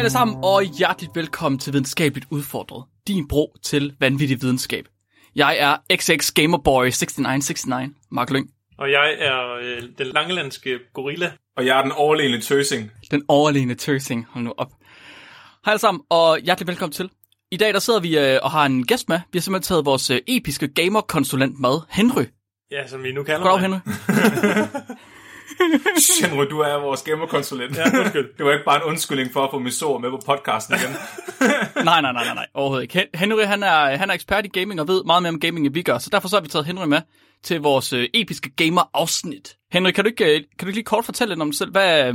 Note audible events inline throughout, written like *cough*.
Alle sammen, og hjerteligt velkommen til Videnskabeligt Udfordret. Din bro til vanvittig videnskab. Jeg er XX Gamerboy 6969, Mark Lyng. Og jeg er øh, den langelandske gorilla. Og jeg er den overlegne tøsing. Den overlegne tøsing, hold nu op. Hej alle sammen, og hjerteligt velkommen til. I dag der sidder vi øh, og har en gæst med. Vi har simpelthen taget vores øh, episke gamerkonsulent med, Henry. Ja, som vi nu kalder Goddag, mig. Henry. *laughs* Henry, du er vores gamerkonsulent. Ja, undskyld. Det var ikke bare en undskyldning for at få Misor med på podcasten igen. *laughs* nej, nej, nej, nej, nej, overhovedet ikke. Hen- Henry, han er, han er ekspert i gaming og ved meget mere om gaming, end vi gør. Så derfor så har vi taget Henry med til vores øh, episke gamer-afsnit. Henry, kan du, ikke, øh, kan du ikke lige kort fortælle lidt om dig selv? Hvad, øh,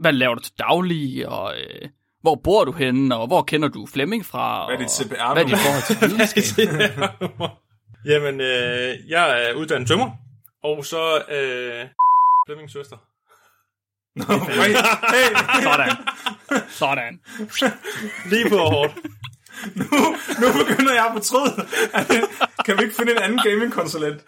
hvad laver du til daglig, og øh, hvor bor du henne, og hvor kender du Flemming fra? Hvad er dit CPR-nummer? Hvad er dit forhold til? *laughs* Jamen, øh, jeg er uddannet tømmer. Og så øh, Flemmings søster. hey, hey, *laughs* Sådan. Sådan. Lige på hårdt. nu, nu begynder jeg at fortryde. kan vi ikke finde en anden gamingkonsulent?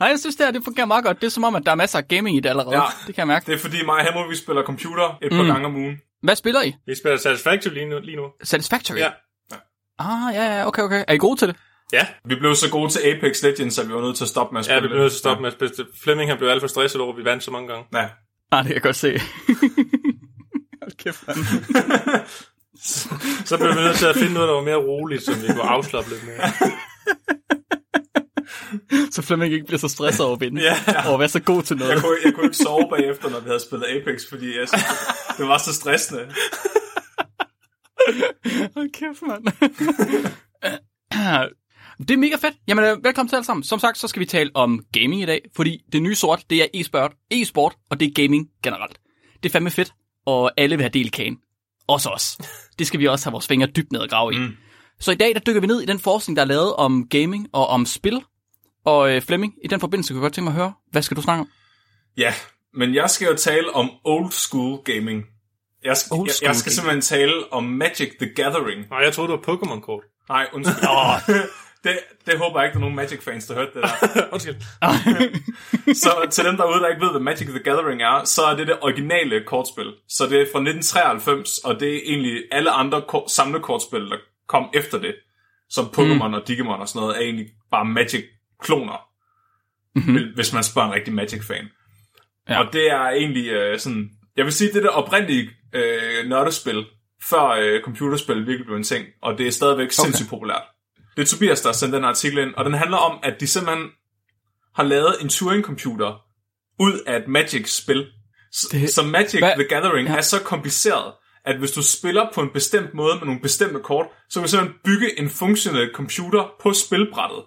Nej, jeg synes, det her det fungerer meget godt. Det er som om, at der er masser af gaming i det allerede. Ja. Det kan jeg mærke. Det er fordi mig og Henry, vi spiller computer et par Mm. gange om ugen. Hvad spiller I? Vi spiller Satisfactory lige nu. Lige nu. Satisfactory? Ja. Ah, ja, ja, okay, okay. Er I gode til det? Ja, Vi blev så gode til Apex Legends, at vi var nødt til at stoppe med at spille ja vi bliver nødt til at stoppe med at spille. Flemming han blev alt for stresset over, at vi vandt så mange gange. Ja. Nej, det kan jeg godt se. *laughs* Hold kæft, mand. *laughs* Så blev vi nødt til at finde noget, der var mere roligt, som vi kunne afslappe lidt mere. *laughs* Så Flemming ikke bliver så stresset over at vinde. Ja. Og at være så god til noget. Jeg kunne, jeg kunne ikke sove bagefter, når vi havde spillet Apex, fordi jeg synes, det var så stressende. Hold kæft, mand. *clears throat* det er mega fedt. Jamen, øh, velkommen til alle sammen. Som sagt, så skal vi tale om gaming i dag, fordi det nye sort, det er e-sport, e-sport og det er gaming generelt. Det er fandme fedt, og alle vil have del i kagen. Også os. *laughs* Det skal vi også have vores fingre dybt ned og grave i. Mm. Så i dag, der dykker vi ned i den forskning, der er lavet om gaming og om spil. Og øh, Flemming, i den forbindelse kunne jeg godt tænke mig at høre, hvad skal du snakke om? Ja, men jeg skal jo tale om old school gaming. Jeg skal, Old jeg, school jeg skal gaming. simpelthen tale om Magic the Gathering. Nej, jeg troede, det var Pokémon-kort. Nej, undskyld. *laughs* det, det håber jeg ikke, der er nogen Magic-fans, der hørte det der. *laughs* Undskyld. Så til dem derude, der ikke ved, hvad Magic the Gathering er, så er det det originale kortspil. Så det er fra 1993, og det er egentlig alle andre ko- samlekortspil, der kom efter det. Som Pokémon mm. og Digimon og sådan noget, er egentlig bare Magic-kloner. Mm-hmm. Hvis man spørger en rigtig Magic-fan. Ja. Og det er egentlig øh, sådan... Jeg vil sige, det er det oprindelige øh, nørdespil, før øh, computerspil virkelig blev en ting. Og det er stadigvæk okay. sindssygt populært. Det er Tobias, der har sendt den artikel ind, og den handler om, at de simpelthen har lavet en Turing-computer ud af et Magic-spil. Så, Det- så Magic Hvad? the Gathering Ja. er så kompliceret, at hvis du spiller på en bestemt måde med nogle bestemte kort, så kan du simpelthen bygge en funktionel computer på spilbrættet.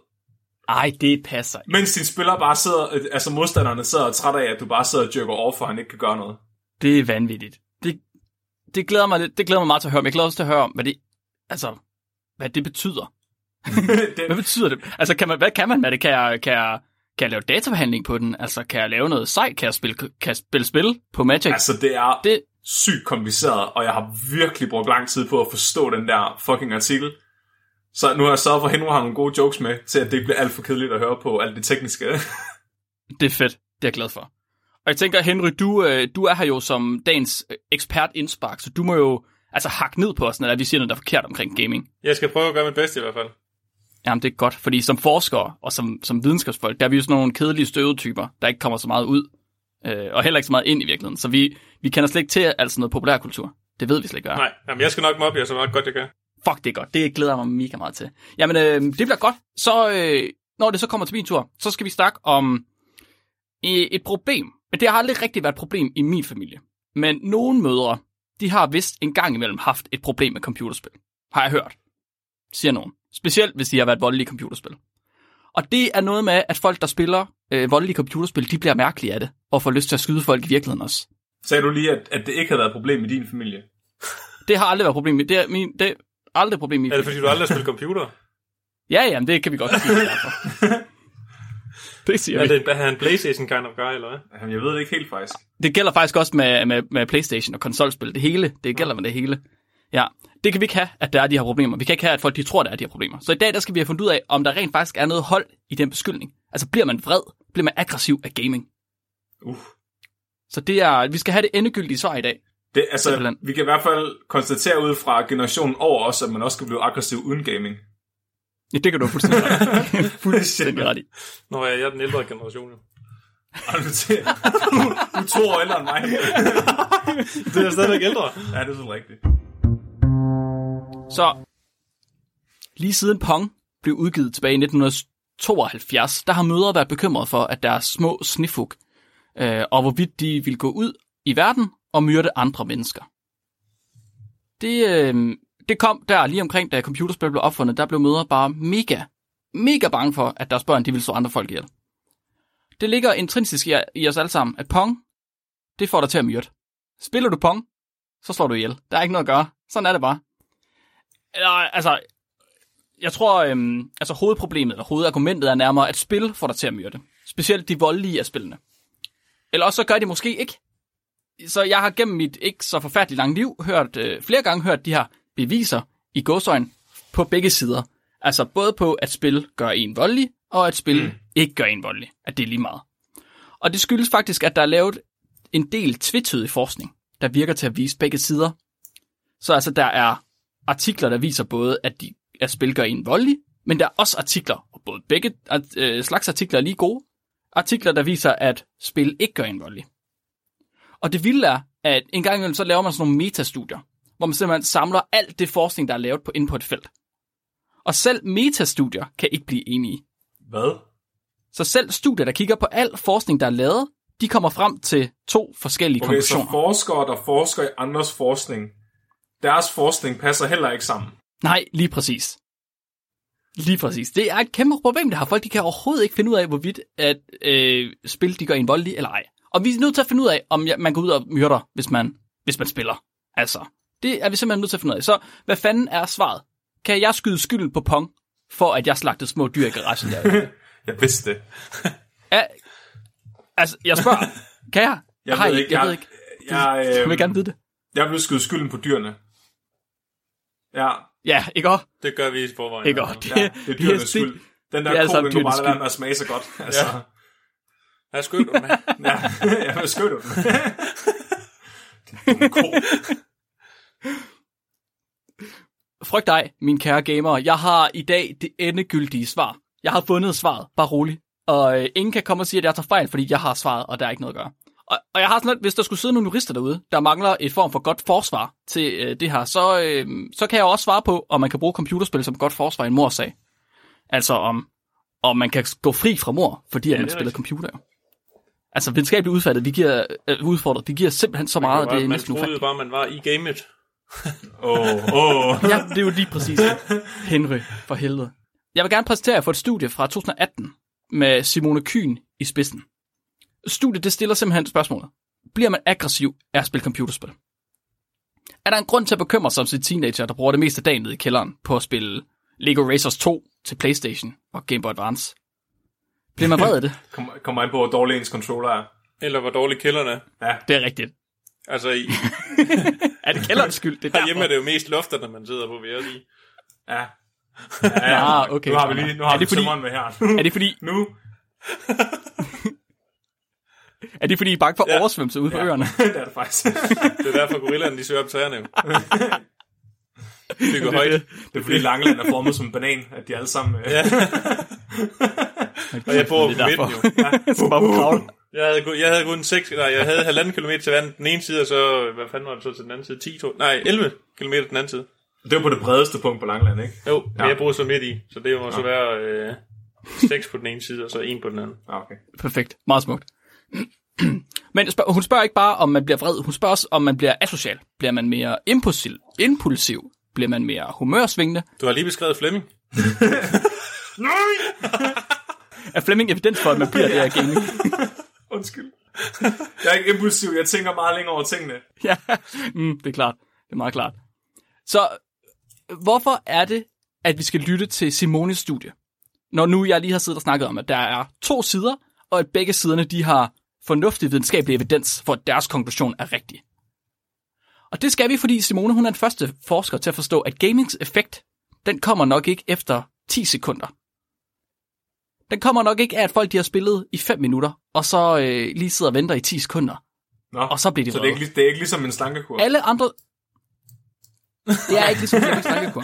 Ej, det passer ikke. Mens din spiller bare sidder, øh, altså modstanderne sidder og træt af, at du bare sidder og jerker over, for han ikke kan gøre noget. Det er vanvittigt. Det, det, glæder mig, det glæder mig meget til at høre, men jeg glæder også til at høre om, hvad det, altså, hvad det betyder. Det, *laughs* Hvad betyder det? Altså, kan man, hvad kan man med det? Kan jeg, kan, jeg, kan jeg lave databehandling på den? Altså, kan jeg lave noget sejt? Kan jeg spille, kan jeg spille spil på Magic? altså, det er Det, sygt kompliceret, og jeg har virkelig brugt lang tid på at forstå den der fucking artikel. Så nu har jeg sørget for, at Henry har nogle gode jokes med, til at det ikke bliver alt for kedeligt at høre på alt det tekniske. *laughs* det er fedt. Det er jeg glad for. Og jeg tænker, Henry, du, øh, du er her jo som dagens ekspert indspark, så du må jo altså hakke ned på os, når vi siger noget, der er forkert omkring gaming. Jeg skal prøve at gøre mit bedste i hvert fald. Jamen, det er godt, fordi som forskere og som, som videnskabsfolk, der er vi jo sådan nogle kedelige støvetyper, der ikke kommer så meget ud, øh, og heller ikke så meget ind i virkeligheden. Så vi, vi kender slet ikke til altså noget populærkultur. Det ved vi slet ikke, er. Nej, jamen, jeg skal nok mobbe jer så meget godt jeg kan. Fuck, det er godt. Det glæder jeg mig mega meget til. Jamen, øh, det bliver godt. Så, øh, når det så kommer til min tur, så skal vi snakke om øh, et problem. Men det har aldrig rigtig været et problem i min familie. Men nogle mødre, de har vist en gang imellem haft et problem med computerspil. Har jeg hørt. Siger nogen. Specielt hvis de har været voldelige computerspil. Og det er noget med, at folk, der spiller øh, voldelige computerspil, de bliver mærkelige af det, og får lyst til at skyde folk i virkeligheden også. Sagde du lige, at, at det ikke havde været et problem i din familie? Det har aldrig været et problem. Det er, min, det er aldrig et problem i Er det fordi, du aldrig har spillet *laughs* computer? Ja, jamen, det kan vi godt sige. *laughs* det siger Er vi. det er han en Playstation kind of guy, eller hvad? Jamen, jeg ved det ikke helt faktisk. Det gælder faktisk også med, med, med Playstation og konsolspil. Det hele, det gælder med det hele. Ja, det kan vi ikke have, at der er de her problemer. Vi kan ikke have, at folk de tror, der er de her problemer. Så i dag, der skal vi have fundet ud af, om der rent faktisk er noget hold i den beskyldning. Altså, bliver man vred? Bliver man aggressiv af gaming? Uh. Så det er, vi skal have det endegyldige svar i dag. Det, altså, Simpelthen. vi kan i hvert fald konstatere ud fra generationen over os, at man også skal blive aggressiv uden gaming. Ja, det kan du fuldstændig ret *laughs* fuldstændig ret i. Nå, ja, jeg er den ældre generation, jo. Og du, til, du, du er to år ældre end mig. *laughs* Det er stadigvæk ældre. ja, det er så rigtigt. Så lige siden Pong blev udgivet tilbage i 1972, der har mødre været bekymrede for, at deres små snifug, øh, og hvorvidt de ville gå ud i verden og myrde andre mennesker. Det, øh, det kom der lige omkring, da computerspil blev opfundet, der blev mødre bare mega, mega bange for, at deres børn de ville slå andre folk ihjel. Det ligger intrinsisk i, i os alle sammen, at Pong, det får dig til at myrde. Spiller du Pong, så slår du ihjel. Der er ikke noget at gøre. Sådan er det bare. Eller, altså, jeg tror, øhm, altså hovedproblemet, eller hovedargumentet er nærmere, at spil får dig til at myrde. Specielt de voldelige af spillene. Eller også så gør de måske ikke. Så jeg har gennem mit ikke så forfærdeligt langt liv hørt, øh, flere gange hørt de her beviser i godsøjen på begge sider. Altså både på, at spil gør en voldelig, og at spil mm. ikke gør en voldelig. At det er lige meget. Og det skyldes faktisk, at der er lavet en del tvetydig forskning, der virker til at vise begge sider. Så altså, der er artikler, der viser både, at, de, at spil gør en voldelig, men der er også artikler, og både begge øh, slags artikler er lige gode, artikler, der viser, at spil ikke gør en voldelig. Og det vilde er, at en gang imellem så laver man sådan nogle metastudier, hvor man simpelthen samler alt det forskning, der er lavet på, inde på et felt. Og selv metastudier kan ikke blive enige. Hvad? Så selv studier, der kigger på al forskning, der er lavet, de kommer frem til to forskellige Okay, så konklusioner. forskere, der forsker i andres forskning, deres forskning passer heller ikke sammen. Nej, lige præcis. Lige præcis. Det er et kæmpe problem, det har folk. De kan overhovedet ikke finde ud af, hvorvidt at øh, spil de gør en voldelig eller ej. Og vi er nødt til at finde ud af, om man går ud og myrder, hvis man, hvis man spiller. Altså, det er vi simpelthen nødt til at finde ud af. Så hvad fanden er svaret? Kan jeg skyde skylden på Pong, for at jeg slagtede små dyr i garagen der? *laughs* Jeg vidste det. er, altså, jeg spørger. *laughs* Kan jeg? Jeg Har ved ikke. Jeg, jeg, ved ikke. Jeg, Jeg øh, vil gerne vide det. jeg vil skyde skylden på dyrene. Ja, Ja, ikke også? Det gør vi i forvejen. Ikke også? ja det er dyrenes det- skyld. Den det er der altså ko, den kunne bare lade være skyld. med at smage så godt. Altså, ja. Jeg skød du den her. *laughs* ja, jeg vil skøtte den. *laughs* Din ko. Frygt dig, min kære gamer. Jeg har i dag det endegyldige svar. Jeg har fundet svaret. Bare rolig. Og øh, ingen kan komme og sige, at jeg tager fejl, fordi jeg har svaret, og der er ikke noget at gøre. Og, og jeg har sådan lidt, hvis der skulle sidde nogle jurister derude, der mangler et form for godt forsvar til øh, det her, så, øh, så kan jeg også svare på, om man kan bruge computerspil som godt forsvar i en morsag. Altså om, om man kan gå fri fra mor, fordi ja, det man er spiller rigtigt. computer. Altså videnskabeligt udfaldet, vi giver, øh, udfordret, vi giver simpelthen så meget, Man, det er man troede bare, man var i gamet. *laughs* Åh, åh. Ja, det er jo lige præcis det. Henry, for helvede. Jeg vil gerne præsentere jer for et studie fra 2018 med Simone Kyn i spidsen. Studiet det stiller simpelthen spørgsmålet. Bliver man aggressiv af at spille computerspil? Er der en grund til at bekymre sig om sin teenager, der bruger det meste af dagen nede i kælderen på at spille Lego Racers 2 til Playstation og Game Boy Advance? Bliver man vred af det? *laughs* Kom, kommer an på, hvor dårlig ens controller er. Eller hvor dårlige kælderne er. Ja, Det er rigtigt. Altså, i, *laughs* Er det kælderens skyld? Det er herhjemme derfor. er det jo mest lofterne, man sidder på, jeg sige. ja. Ja, ja. Ah, okay. Nu har vi lige nu har Er vi det fordi- tømmeren med her. Er det fordi, nu, *laughs* er det fordi I er bange for Ja. oversvømmelse ude på Ja. øerne? *laughs* det er det faktisk. Det er derfor, gorillaerne, de søger op træerne jo. *laughs* Bygger Det er højt. det. Det er fordi Langeland er formet som en banan, at de alle sammen... øh, Ja. *laughs* Og jeg bor Det på er midten derfor. jo. Så bare på. Jeg havde, jeg havde kun 6, nej, jeg havde halvanden kilometer til vandet den ene side, og så, hvad fanden var det så til den anden side? 10, to, nej, 11 kilometer den anden side. Det var på det bredeste punkt på Langeland, ikke? Jo, men Ja. jeg boede så midt i, så det må så være øh, 6 på den ene side, og så 1 på den anden. Ah, okay. Perfekt. Meget smukt. *clears throat* Men spørg, hun spørger ikke bare, om man bliver vred. Hun spørger også, om man bliver asocial. Bliver man mere impulsiv? impulsiv? Bliver man mere humørsvingende? Du har lige beskrevet Flemming. *laughs* *laughs* er Flemming evidens for, at man bliver det her gaming? *laughs* Undskyld. Jeg er ikke impulsiv, jeg tænker meget længere over tingene. ja, mm, det er klart. Det er meget klart. Så hvorfor er det, at vi skal lytte til Simones studie? Når nu jeg lige har siddet og snakket om, at der er to sider, og at begge siderne de har fornuftig videnskabelig evidens for, at deres konklusion er rigtig. Og det skal vi, fordi Simone hun er den første forsker til at forstå, at gamings effekt, den kommer nok ikke efter 10 sekunder. Den kommer nok ikke af, at folk de har spillet i 5 minutter, og så øh, lige sidder og venter i 10 sekunder. Nå, Og så bliver de så det er, ikke, det er ikke ligesom en slankekur. Alle andre... Det er ikke ligesom Flemmings tankekur.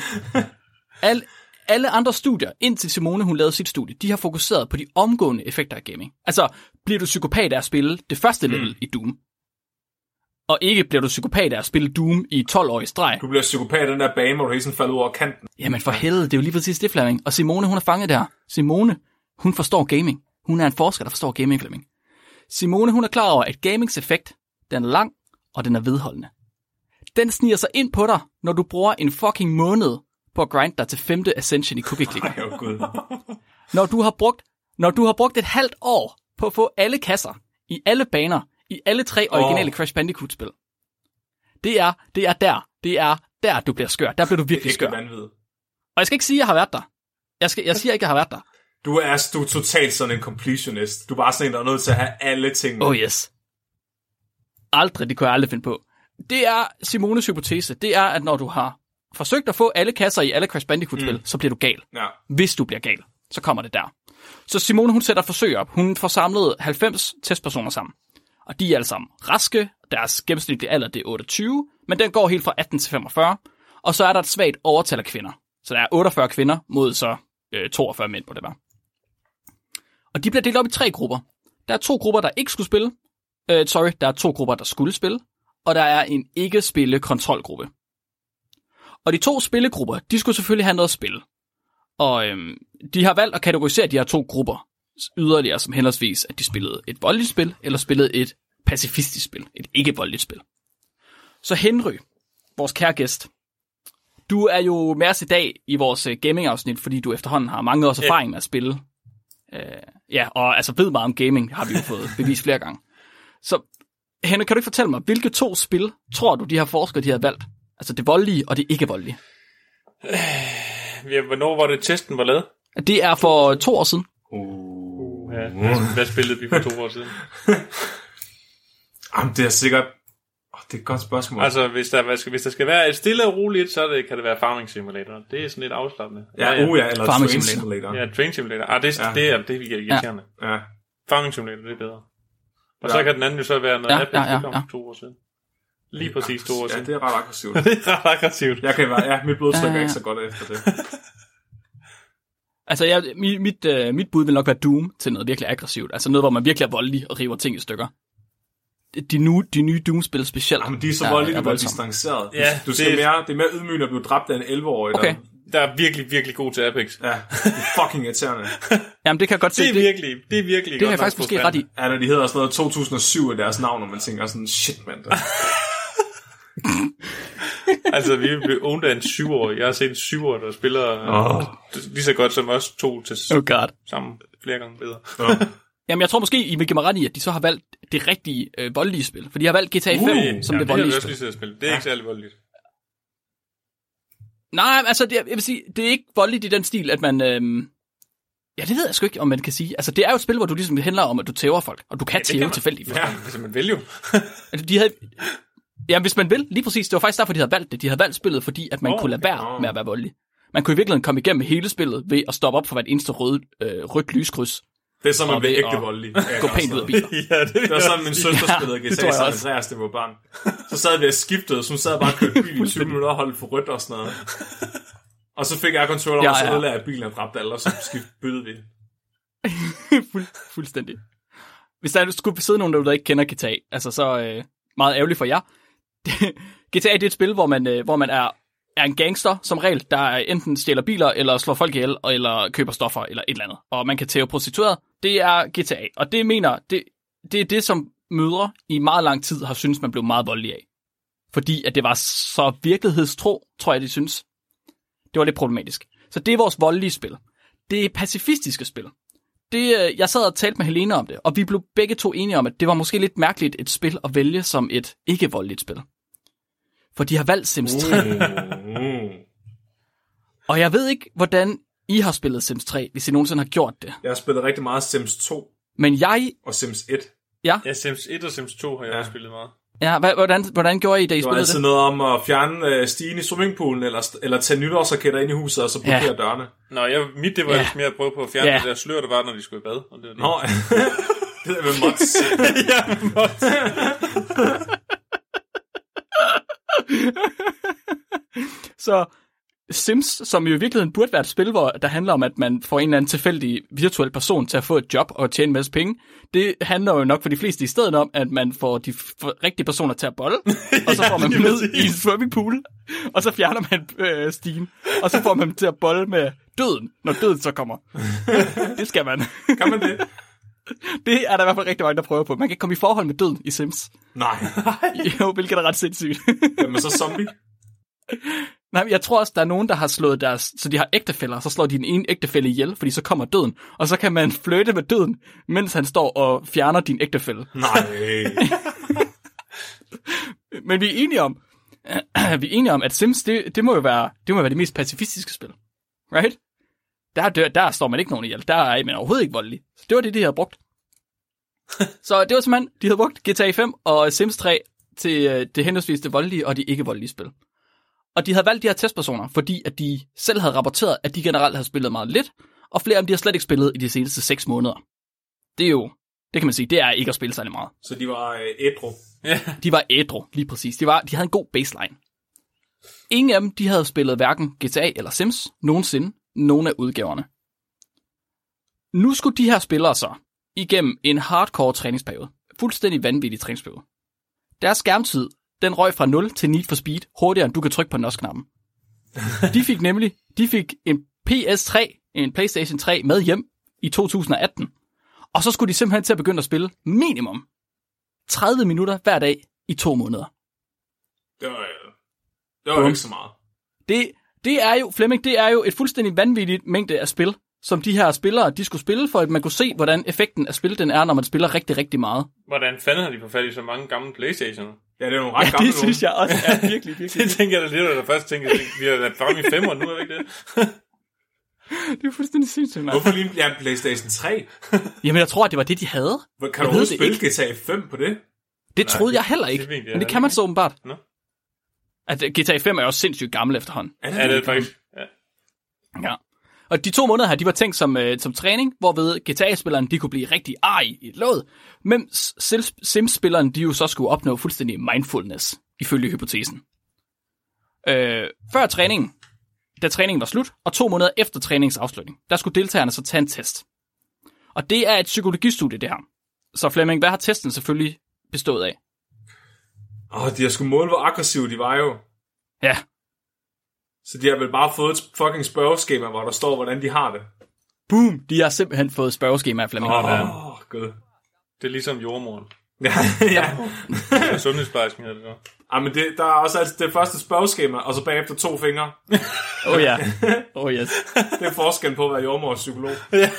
*laughs* Alle, alle andre studier, indtil Simone hun lavede sit studie, de har fokuseret på de omgående effekter af gaming. Altså, bliver du psykopat af at spille det første level mm. i Doom? Og ikke bliver du psykopat af at spille Doom i 12 år i streg. Du bliver psykopat i den der bane, hvor du hele tiden falder ud over kanten. Jamen for helvede, det er jo lige præcis det, Flemming. Og Simone, hun er fanget der. Simone, hun forstår gaming. Hun er en forsker, der forstår gaming, Flemming. Simone, hun er klar over, at gamings effekt, den er lang, og den er vedholdende. Den sniger sig ind på dig, når du bruger en fucking måned på at grinde dig til femte ascension i cookie clicker. *laughs* Ej, oh, gud. Når du har brugt, når du har brugt et halvt år på at få alle kasser, i alle baner, i alle tre originale Åh. Crash Bandicoot-spil. Det er, det er der, det er der, du bliver skør. Der bliver du virkelig skør. vanvid. Og jeg skal ikke sige, at jeg har været der. Jeg, skal, jeg siger ikke, at jeg har været der. Du er, du er totalt sådan en completionist. Du er bare sådan en, der er nødt til at have alle tingene. Oh yes. Aldrig, det kunne jeg aldrig finde på. Det er Simones hypotese. Det er, at når du har forsøgt at få alle kasser i alle Crash Bandicoot-spil, mm. så bliver du gal. Ja. Hvis du bliver gal, så kommer det der. Så Simone, hun sætter forsøg op. Hun får samlet 90 testpersoner sammen. Og de er alle sammen raske. Deres gennemsnitlige alder det er 28, men den går helt fra 18 til 45. Og så er der et svagt overtal af kvinder. Så der er 48 kvinder mod så øh, 42 mænd på det der. Og de bliver delt op i tre grupper. Der er to grupper, der ikke skulle spille. Øh, sorry, der er to grupper, der skulle spille. Og der er en ikke-spille kontrolgruppe. Og de to spillegrupper, de skulle selvfølgelig have noget at spille. Og øhm, de har valgt at kategorisere de her to grupper yderligere som henholdsvis, at de spillede et voldeligt spil, eller spillede et pacifistisk spil, et ikke-voldeligt spil. Så Henry, vores kære gæst, du er jo med os i dag i vores øh, gaming-afsnit, fordi du efterhånden har mange års erfaring med at spille. Øh, ja, og altså ved meget om gaming, har vi jo fået *laughs* bevist flere gange. Så Henry, kan du ikke fortælle mig, hvilke to spil tror du, de her forskere, de har valgt? Altså det voldelige og det ikke-voldelige. *sighs* Ja, hvornår var det, testen var lavet? Det er for to år siden. Uh. Ja, hvad, hvad spillede vi for to år siden? *laughs* Jamen, det er sikkert... Oh, det er et godt spørgsmål. Altså, hvis der, skal, hvis der skal være et stille og roligt, så det, kan det være Farming Simulator. Det er sådan lidt afslappende. ja, uh, ja, eller Farming Train Simulator. Simulator. Ja, Train Simulator. Ah, det, Ja. ja. det, er, det virkelig irriterende. Ja. ja. Farming Simulator, det er bedre. Og Ja. så kan den anden jo så være noget Ja, ja, ja, ja, ja. to år siden. Lige præcis to år Ja, siden. det er ret aggressivt. *laughs* det er ret aggressivt. Jeg kan være, ja, mit blodtryk Ja, er ja. ikke så godt efter det. *laughs* Altså, jeg, mit, mit, uh, mit bud vil nok være Doom til noget virkelig aggressivt. Altså noget, hvor man virkelig er voldelig og river ting i stykker. De, nu, de nye Doom-spil specielt. Jamen, de er så er- voldelige, er bliver voldsomme. distanceret. Ja, du skal det- mere, det er mere ydmygende at blive dræbt af en 11-årig. Okay. Der er virkelig, virkelig god til Apex. Der, ja, det er fucking irriterende. *laughs* Jamen, det kan jeg godt se. Det er virkelig, det er virkelig det har godt jeg faktisk måske ret i. Ja, når de hedder sådan noget 2007 i deres navn, og man tænker sådan, shit, mand. *laughs* Altså, vi blev owned af en syvårig. Jeg har set en syvårig, der spiller oh. lige så godt som os to til Oh god. sammen flere gange bedre. *laughs* Jamen, jeg tror måske, I vil give mig ret i, at de så har valgt det rigtige øh, voldelige spil. For de har valgt GTA 5 Uh, som ja, det det har vi voldelige også spil. lige spille. Det er ikke særlig voldeligt. Nej, altså, det, er- jeg vil sige, det er ikke voldeligt i den stil, at man... Øhm, ja, det ved jeg sgu ikke, om man kan sige. Altså, det er jo et spil, hvor du ligesom handler om, at du tæver folk, og du kan det tæve tilfældigt. Ja. Hvis man vil jo. Altså, de havde... *laughs* Ja, hvis man vil, lige præcis. Det var faktisk derfor, de havde valgt det. De havde valgt spillet, fordi at man Åh, kunne lade være åh. med at være voldelig. Man kunne i virkeligheden komme igennem hele spillet ved at stoppe op for hvert eneste røde, øh, rødt lyskryds. Det er så, man bliver ægte voldelig. Gå pænt ud af biler. *laughs* ja, det, Det var sådan, min søster Ja, spillede GTA San. Andreas, det var barn. Så sad vi og skiftede, så hun sad bare og kørte bil i 20 minutter og holdt for rødt og sådan noget. Og så fik jeg controller, Ja, og så ja. ødelagde jeg bilen og dræbte alle, og så skift byttede vi. *laughs* Fuld, fuldstændig. Hvis der skulle sidde nogen derude, der ikke kender GTA, altså så øh, meget ærgerligt for jer. *laughs* GTA det er et spil, hvor man, øh, hvor man er, er en gangster som regel, der enten stjæler biler, eller slår folk ihjel, eller køber stoffer, eller et eller andet. Og man kan tæve prostitueret. Det er GTA. Og det mener, det, det er det, som mødre i meget lang tid har syntes, man blev meget voldelig af. Fordi at det var så virkelighedstro, tror jeg, de synes. Det var lidt problematisk. Så det er vores voldelige spil. Det er pacifistiske spil det, øh, jeg sad og talte med Helene om det, og vi blev begge to enige om, at det var måske lidt mærkeligt et spil at vælge som et ikke-voldeligt spil. For de har valgt Sims 3, Mm. og jeg ved ikke, hvordan I har spillet Sims 3, hvis I nogensinde har gjort det. Jeg har spillet rigtig meget Sims 2 Men jeg, og Sims 1. ja, Ja, Sims 1 og Sims 2 har jeg Ja. også spillet meget. Ja hvordan, hvordan gjorde I, da I Det var spillede altid det? noget om at fjerne øh, stigen i swimmingpoolen, eller, eller tage nytårsraketter ind i huset, og så blokere Ja. dørene. Nå, jeg, mit det var Ja. mere at prøve på at fjerne Ja. det der slør, der var, når de skulle i bad. Og det var det. Nå, *laughs* det er med mods. *laughs* ja, måtte. Så Sims, som jo i virkeligheden burde være et spil, hvor der handler om, at man får en eller anden tilfældig virtuel person til at få et job og tjene en masse penge, det handler jo nok for de fleste i stedet om, at man får de rigtige personer til at bolle, *laughs* og så får man dem ned i en swimmingpool, og så fjerner man øh, stigen, og så får man dem til at bolle med døden, når døden så kommer. *laughs* det skal man. Kan man det? *laughs* Det er der i hvert fald rigtig mange, der prøver på. Man kan komme i forhold med døden i Sims. Nej. Jo, hvilket er ret sindssygt. Jamen så zombie. Nej, jeg tror også, der er nogen, der har slået deres... Så de har ægtefælder, så slår de den ene ægtefælle ihjel, fordi så kommer døden. Og så kan man flytte med døden, mens han står og fjerner din ægtefælle. Nej. *laughs* Men vi er enige om, *clears throat* vi er enige om, at Sims, det, det, må jo være, det må være det mest pacifistiske spil. Right? Der, der, der står man ikke nogen ihjel. Der er man overhovedet ikke voldelig. Så det var det, de havde brugt. *laughs* så det var simpelthen, de havde brugt GTA 5 og Sims 3 til øh, det henholdsvis det voldelige og de ikke voldelige spil. Og de havde valgt de her testpersoner, fordi at de selv havde rapporteret, at de generelt havde spillet meget lidt, og flere af dem de har slet ikke spillet i de seneste 6 måneder. Det er jo, det kan man sige, det er ikke at spille særlig meget. Så de var øh, ædru. De var ædru, lige præcis. De, var, de havde en god baseline. Ingen af dem, de havde spillet hverken GTA eller Sims nogensinde, nogen af udgaverne. Nu skulle de her spillere så igennem en hardcore træningsperiode. Fuldstændig vanvittig træningsperiode. Deres skærmtid, den røg fra 0 til 9 for speed, hurtigere end du kan trykke på NOS-knappen. *laughs* De fik nemlig, de fik en PS3, en PlayStation 3 med hjem i 2018. Og så skulle de simpelthen til at begynde at spille minimum 30 minutter hver dag i to måneder. Det var, øh, det var ikke så meget. Det, det er jo, Flemming, det er jo et fuldstændig vanvittigt mængde af spil, som de her spillere, de skulle spille, for at man kunne se, hvordan effekten af spil den er, når man spiller rigtig, rigtig meget. Hvordan fanden har de fået fat i så mange gamle Playstation? Ja, det er nogle ret Ja, gamle det synes jeg også er virkelig, virkelig. *laughs* Det tænker jeg da lidt, jeg først tænker, vi har været fremme i femmer nu, er ikke det? *laughs* det er fuldstændig sindssygt, mand. Hvorfor lige ja, Playstation 3? *laughs* Jamen, jeg tror, at det var det, de havde. Hvor- Jeg Kan du overhovedet det spille GTA 5 på det? Det troede jeg heller ikke, det jeg men det kan man ikke. så åbenbart. Nå. At øh, GTA 5 er jo også sindssygt gammel efterhånden. Er det er faktisk... Ja. Ja. Og de to måneder her, de var tænkt som, øh, som træning, hvorved GTA-spilleren, de kunne blive rigtig arg i et låd, mens Sims- Sims-spilleren, de jo så skulle opnå fuldstændig mindfulness, ifølge hypotesen. Øh, før træningen, da træningen var slut, og to måneder efter træningens afslutning, der skulle deltagerne så tage en test. Og det er et psykologistudie, det her. Så Flemming, hvad har testen selvfølgelig bestået af? Åh, de har sgu måle, hvor aggressive de var jo. Ja, Så de har vel bare fået et fucking spørgeskema, hvor der står, hvordan de har det. boom, de har simpelthen fået spørgeskema af Flemming. Åh, oh, gud. Det er ligesom jordmoren. *laughs* Ja, ja. Ja, sundhedsplejersken hedder det så. Ej, men det, der er også altid det første spørgeskema, og så bagefter to fingre. *laughs* Oh ja, *laughs* oh yes. Det er forskellen på at være jordmor og psykolog. Ja.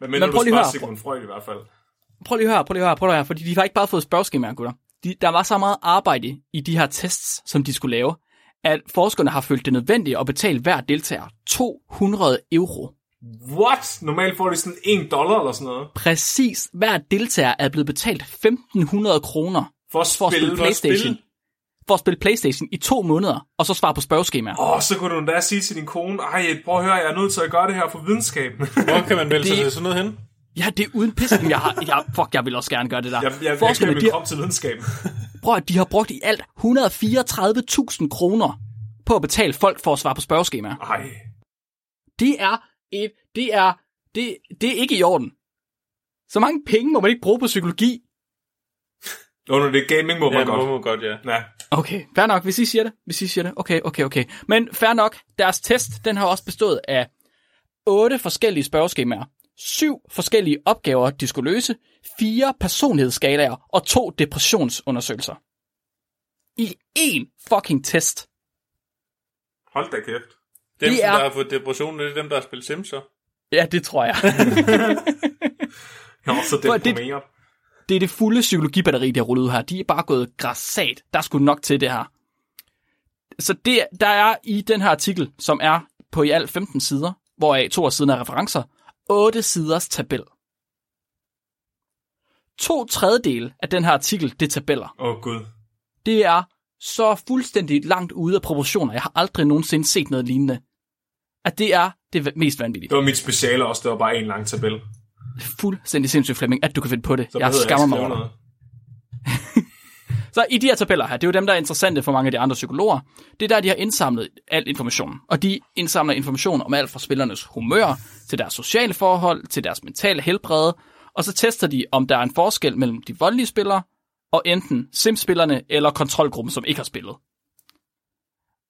Men Men du prøv lige spørger at høre. Sigmund Freud i hvert fald. prøv lige at høre, prøv lige at høre, prøv lige at høre, fordi de har ikke bare fået spørgeskemaer, gutter. De, der var så meget arbejde i de her tests, som de skulle lave, at forskerne har følt det nødvendigt at betale hver deltager 200 euro. What? Normalt får de sådan 1 dollar eller sådan noget. Præcis hver deltager er blevet betalt 1500 kroner For at for at spille. spille Playstation. For at spille Playstation i to måneder, og så svare på spørgeskemaer. Åh, oh, så kunne du endda sige til din kone, ej, prøv at høre, jeg er nødt til at gøre det her for videnskaben. Hvor kan man melde sig Det- til sådan noget hen? Ja, det er uden pisse. Jeg, har, jeg, fuck, jeg vil også gerne gøre det der. jeg, jeg, jeg Forskerne, kan de, min har- krop til videnskaben. *laughs* prøv at de har brugt i alt 134.000 kroner på at betale folk for at svare på spørgeskemaer. Ej. Det er et, det er, det, det er ikke i orden. Så mange penge må man ikke bruge på psykologi. Under det gaming må Ja, man må godt. man godt, ja. Ja. Okay, fair nok, hvis I siger det. Hvis I siger det. Okay, okay, okay. Men fair nok, deres test, den har også bestået af otte forskellige spørgeskemaer, syv forskellige opgaver, de skulle løse, fire personlighedsskalaer og to depressionsundersøgelser. I én fucking test. Hold da kæft. Dem, Det er- der har fået depression, det er dem, der har spillet Sims, så. Ja, det tror jeg. Jeg også For det- deprimeret. det er det fulde psykologibatteri, de har rullet ud her. De er bare gået græssat. Der er sgu nok til det her. Så det, der er i den her artikel, som er på i alt 15 sider, hvoraf to af siden er referencer, 8 siders tabel. To tredjedel af den her artikel, det er tabeller. Åh, oh, gud. Det er så fuldstændig langt ude af proportioner. Jeg har aldrig nogensinde set noget lignende. At det er det mest vanvittige. Det var mit speciale også, det var bare en lang tabel. Fuldstændig sindssygt, Flemming, at du kan finde på det. Så jeg skammer mig over. Så i de her tabeller her, det er jo dem, der er interessante for mange af de andre psykologer, det er der, de har indsamlet al information. Og de indsamler information om alt fra spillernes humør, til deres sociale forhold, til deres mentale helbred, og så tester de, om der er en forskel mellem de voldelige spillere, og enten simspillerne eller kontrolgruppen, som ikke har spillet.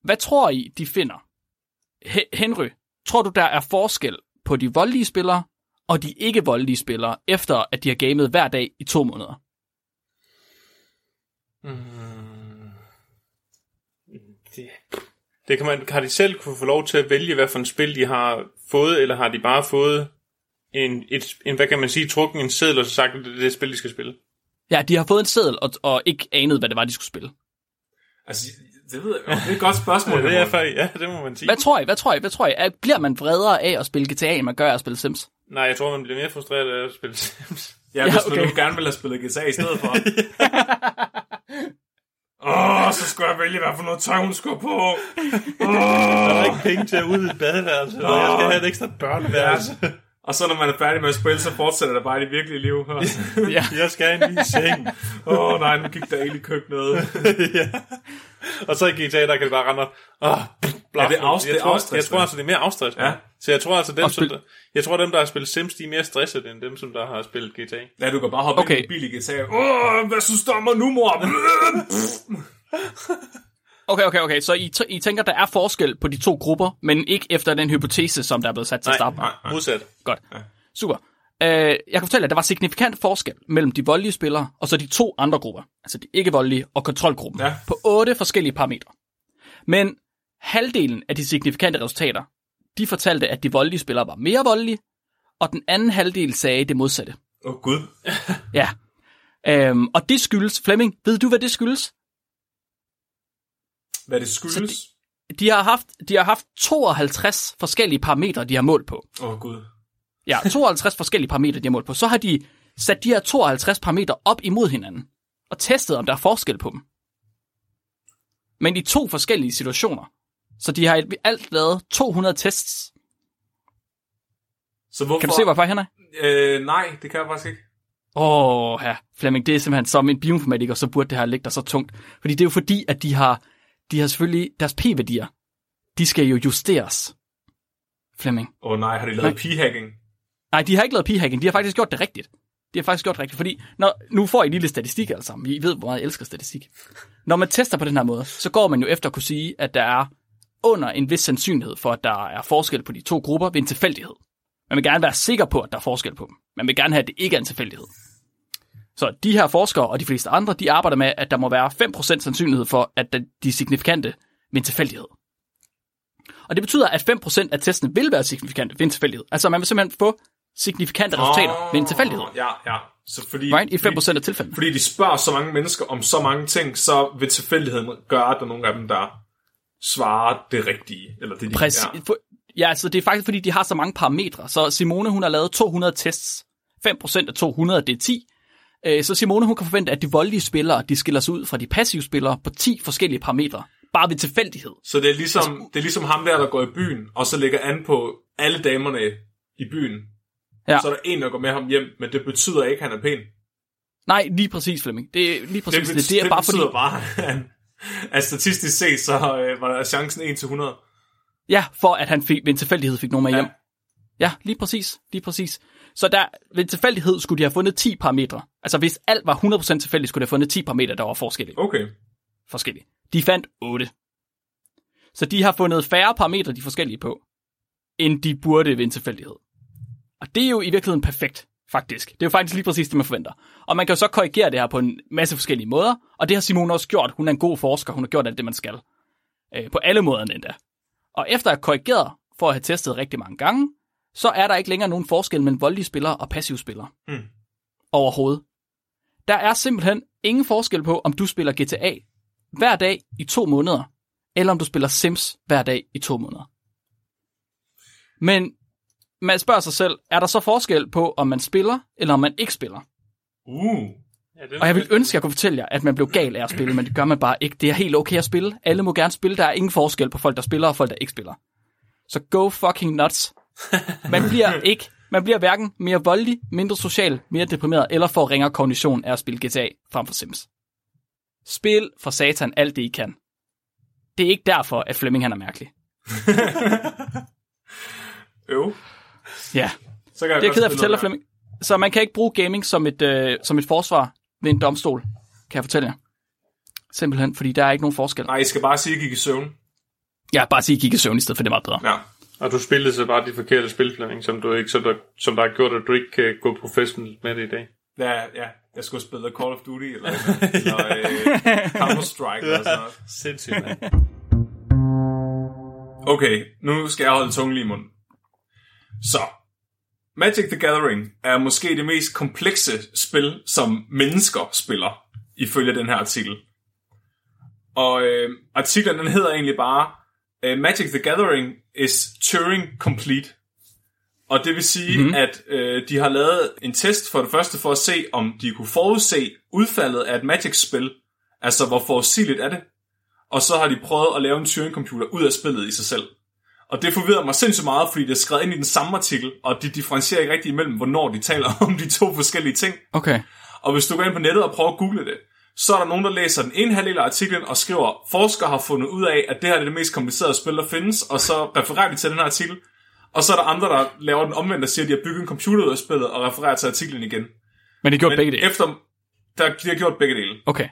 Hvad tror I, de finder? H- Henry, tror du, der er forskel på de voldelige spillere og de ikke voldelige spillere, efter at de har gamet hver dag i to måneder? Det, det kan man, har de selv kunne få lov til at vælge, hvad for en spil de har fået, eller har de bare fået en, et, en hvad kan man sige, trukken en seddel, og så sagt, at det er det spil, de skal spille? Ja, de har fået en seddel og, og ikke anet, hvad det var, de skulle spille. Altså, det ved jeg. Det er et godt spørgsmål. *laughs* Ja, det er faktisk, ja, det må man sige. Hvad tror I? Hvad tror I? Hvad tror I? Er- Bliver man vredere af at spille GTA, end man gør af at spille Sims? Nej, jeg tror, man bliver mere frustreret af at spille Sims. Ja, hvis Ja, ja, okay. man nu gerne vil have spillet GTA i stedet for. *laughs* Åh, oh, så skulle jeg vælge, hvad for noget tøj hun skulle på. *laughs* Der er ikke penge til at ud i et badeværelse, og jeg skal have et ekstra børneværelse. Og så når man er færdig med at spille, så fortsætter det bare i det virkelige liv. Åh *laughs* Ja. Jeg skal en ny seng. oh, nej, nu gik der i køkkenet. *laughs* ja. Og så i GTA, der kan det bare rende og... Oh, Ja, det er afst- det jeg, er tror, jeg afstressende. tror altså, det er mere afstressende. Ja. Så jeg tror altså, dem, Og som spil- der, jeg tror, dem, der har spillet Sims, de er mere stresset, end dem, som der har spillet GTA. Ja, du kan bare hoppe Okay. ind i en bil i GTA. Åh, hvad synes du om mig nu, mor? *laughs* Okay, okay, okay. Så I, t- I tænker, der er forskel på de to grupper, men ikke efter den hypotese, som der er blevet sat til med? nej, modsat. Godt. Super. Uh, jeg kan fortælle, at der var signifikant forskel mellem de voldelige spillere og så de to andre grupper, altså de ikke voldelige og kontrolgruppen, Ja. på otte forskellige parametre. Men halvdelen af de signifikante resultater, de fortalte, at de voldelige spillere var mere voldelige, og den anden halvdel sagde det modsatte. Åh, oh, gud. Ja. Um, og det skyldes, Flemming, ved du, hvad det skyldes? Hvad det skyldes? De har haft, de har haft 52 forskellige parametre, de har målt på. Åh, oh, gud. Ja, *laughs* 52 forskellige parametre, de har målt på. Så har de sat de her 52 parametre op imod hinanden, og testet, om der er forskel på dem. Men i to forskellige situationer. Så de har alt lavet 200 tests. Så hvorfor? Kan du se, hvorfor, Henrik? Øh, nej, det kan jeg faktisk ikke. Åh, oh, ja, Flemming, det er simpelthen som en bioinformatiker, så burde det her ligge der så tungt. Fordi det er jo fordi, at de har, de har selvfølgelig, deres p-værdier, de skal jo justeres. Flemming. Åh oh, nej, har de lavet p-hacking? Nej, de har ikke lavet p-hacking, de har faktisk gjort det rigtigt. De har faktisk gjort det rigtigt, fordi når, nu får I en lille statistik alle sammen. I ved, hvor meget jeg elsker statistik. Når man tester på den her måde, så går man jo efter at kunne sige, at der er under en vis sandsynlighed for, at der er forskel på de to grupper ved en tilfældighed. Man vil gerne være sikker på, at der er forskel på dem. Man vil gerne have, at det ikke er en tilfældighed. Så de her forskere og de fleste andre, de arbejder med, at der må være 5% sandsynlighed for, at de er signifikante ved en tilfældighed. Og det betyder, at 5% af testene vil være signifikante ved en tilfældighed. Altså man vil simpelthen få signifikante resultater ved en tilfældighed. Ja, ja. Så fordi, Right? I 5% fordi, af tilfældene. fordi de spørger så mange mennesker om så mange ting, så vil tilfældigheden gøre, at der er nogle af dem, der svarer det rigtige. Eller det, de, Præcis. Ja, altså det er faktisk, fordi de har så mange parametre. Så Simone, hun har lavet 200 tests. 5% af 200, det er 10. Øh, Så Simone, hun kan forvente, at de voldelige spillere, de skiller sig ud fra de passive spillere på 10 forskellige parametre. Bare ved tilfældighed. Så det er, ligesom, det er ligesom ham der, der går i byen, og så lægger an på alle damerne i byen. Ja. Så er der en, der går med ham hjem, men det betyder ikke, at han er pæn. Nej, lige præcis, Flemming. Det er lige præcis det. Det, det er bare fordi... betyder bare, at, han, at statistisk set, så øh, var der chancen 1 til 100. Ja, for at han fik, ved en tilfældighed fik nogen med Ja. hjem. Ja, lige præcis. Lige præcis. Så der, ved tilfældighed skulle de have fundet 10 parametre. Altså hvis alt var 100% tilfældigt, skulle de have fundet 10 parametre, der var forskellige. Okay. forskellige. De fandt 8. Så de har fundet færre parametre, de forskellige på, end de burde ved en tilfældighed. Og det er jo i virkeligheden perfekt, faktisk. Det er jo faktisk lige præcis det, man forventer. Og man kan jo så korrigere det her på en masse forskellige måder, og det har Simone også gjort. Hun er en god forsker, hun har gjort alt det, man skal. Øh, på alle måder endda. Og efter at have korrigeret for at have testet rigtig mange gange, så er der ikke længere nogen forskel mellem voldelige spillere og passive spillere. Hmm. Overhovedet. Der er simpelthen ingen forskel på, om du spiller GTA hver dag i to måneder, eller om du spiller Sims hver dag i to måneder. Men man spørger sig selv, er der så forskel på, om man spiller, eller om man ikke spiller? Uh. Ja, Og jeg vil ønske, at jeg kunne fortælle jer, at man blev gal af at spille, men det gør man bare ikke. Det er helt okay at spille. Alle må gerne spille. Der er ingen forskel på folk, der spiller og folk, der ikke spiller. Så go fucking nuts. Man bliver ikke, man bliver hverken mere voldelig, mindre social, mere deprimeret, eller får ringere kognition af at spille GTA frem for Sims. Spil for satan alt det, I kan. Det er ikke derfor, at Flemming han er mærkelig. *laughs* Jo. Ja, Så kan jeg det er ked af at fortælle dig, Flemming. Så man kan ikke bruge gaming som et, øh, som et forsvar ved en domstol, kan jeg fortælle jer. Simpelthen, fordi der er ikke nogen forskel. Nej, I skal bare sige, at I gik i søvn. Ja, bare sige, at I gik i søvn i stedet, for det er meget bedre. Ja. Og du spillede så bare de forkerte spil, Flemming, som, du ikke, som, der, som der har gjort, at du ikke kan gå professionelt med det i dag. Ja, ja. Jeg skulle spille Call of Duty, eller, *laughs* eller øh, Counter-Strike, eller sådan noget. *laughs* Sindssygt, mand. Okay, nu skal jeg holde tungen lige i munden. Så, Magic the Gathering er måske det mest komplekse spil, som mennesker spiller, ifølge den her artikel. Og øh, artiklen den hedder egentlig bare, øh, Magic the Gathering is Turing Complete. Og det vil sige, mm-hmm. at øh, de har lavet en test for det første for at se, om de kunne forudse udfaldet af et Magic-spil. Altså, hvor forudsigeligt er det? og så har de prøvet at lave en Turing-computer ud af spillet i sig selv. Og det forvirrer mig sindssygt meget, fordi det er skrevet ind i den samme artikel, og de differentierer ikke rigtig imellem, hvornår de taler *laughs* om de to forskellige ting. Okay. Og hvis du går ind på nettet og prøver at google det, så er der nogen, der læser den ene halvdel af artiklen og skriver, forskere har fundet ud af, at det her er det mest komplicerede spil, der findes, og så refererer de til den her artikel. Og så er der andre, der laver den omvendt og siger, at de har bygget en computer ud af spillet og refererer til artiklen igen. Men det gjorde Men begge dele. efter, der, de har gjort begge dele Okay.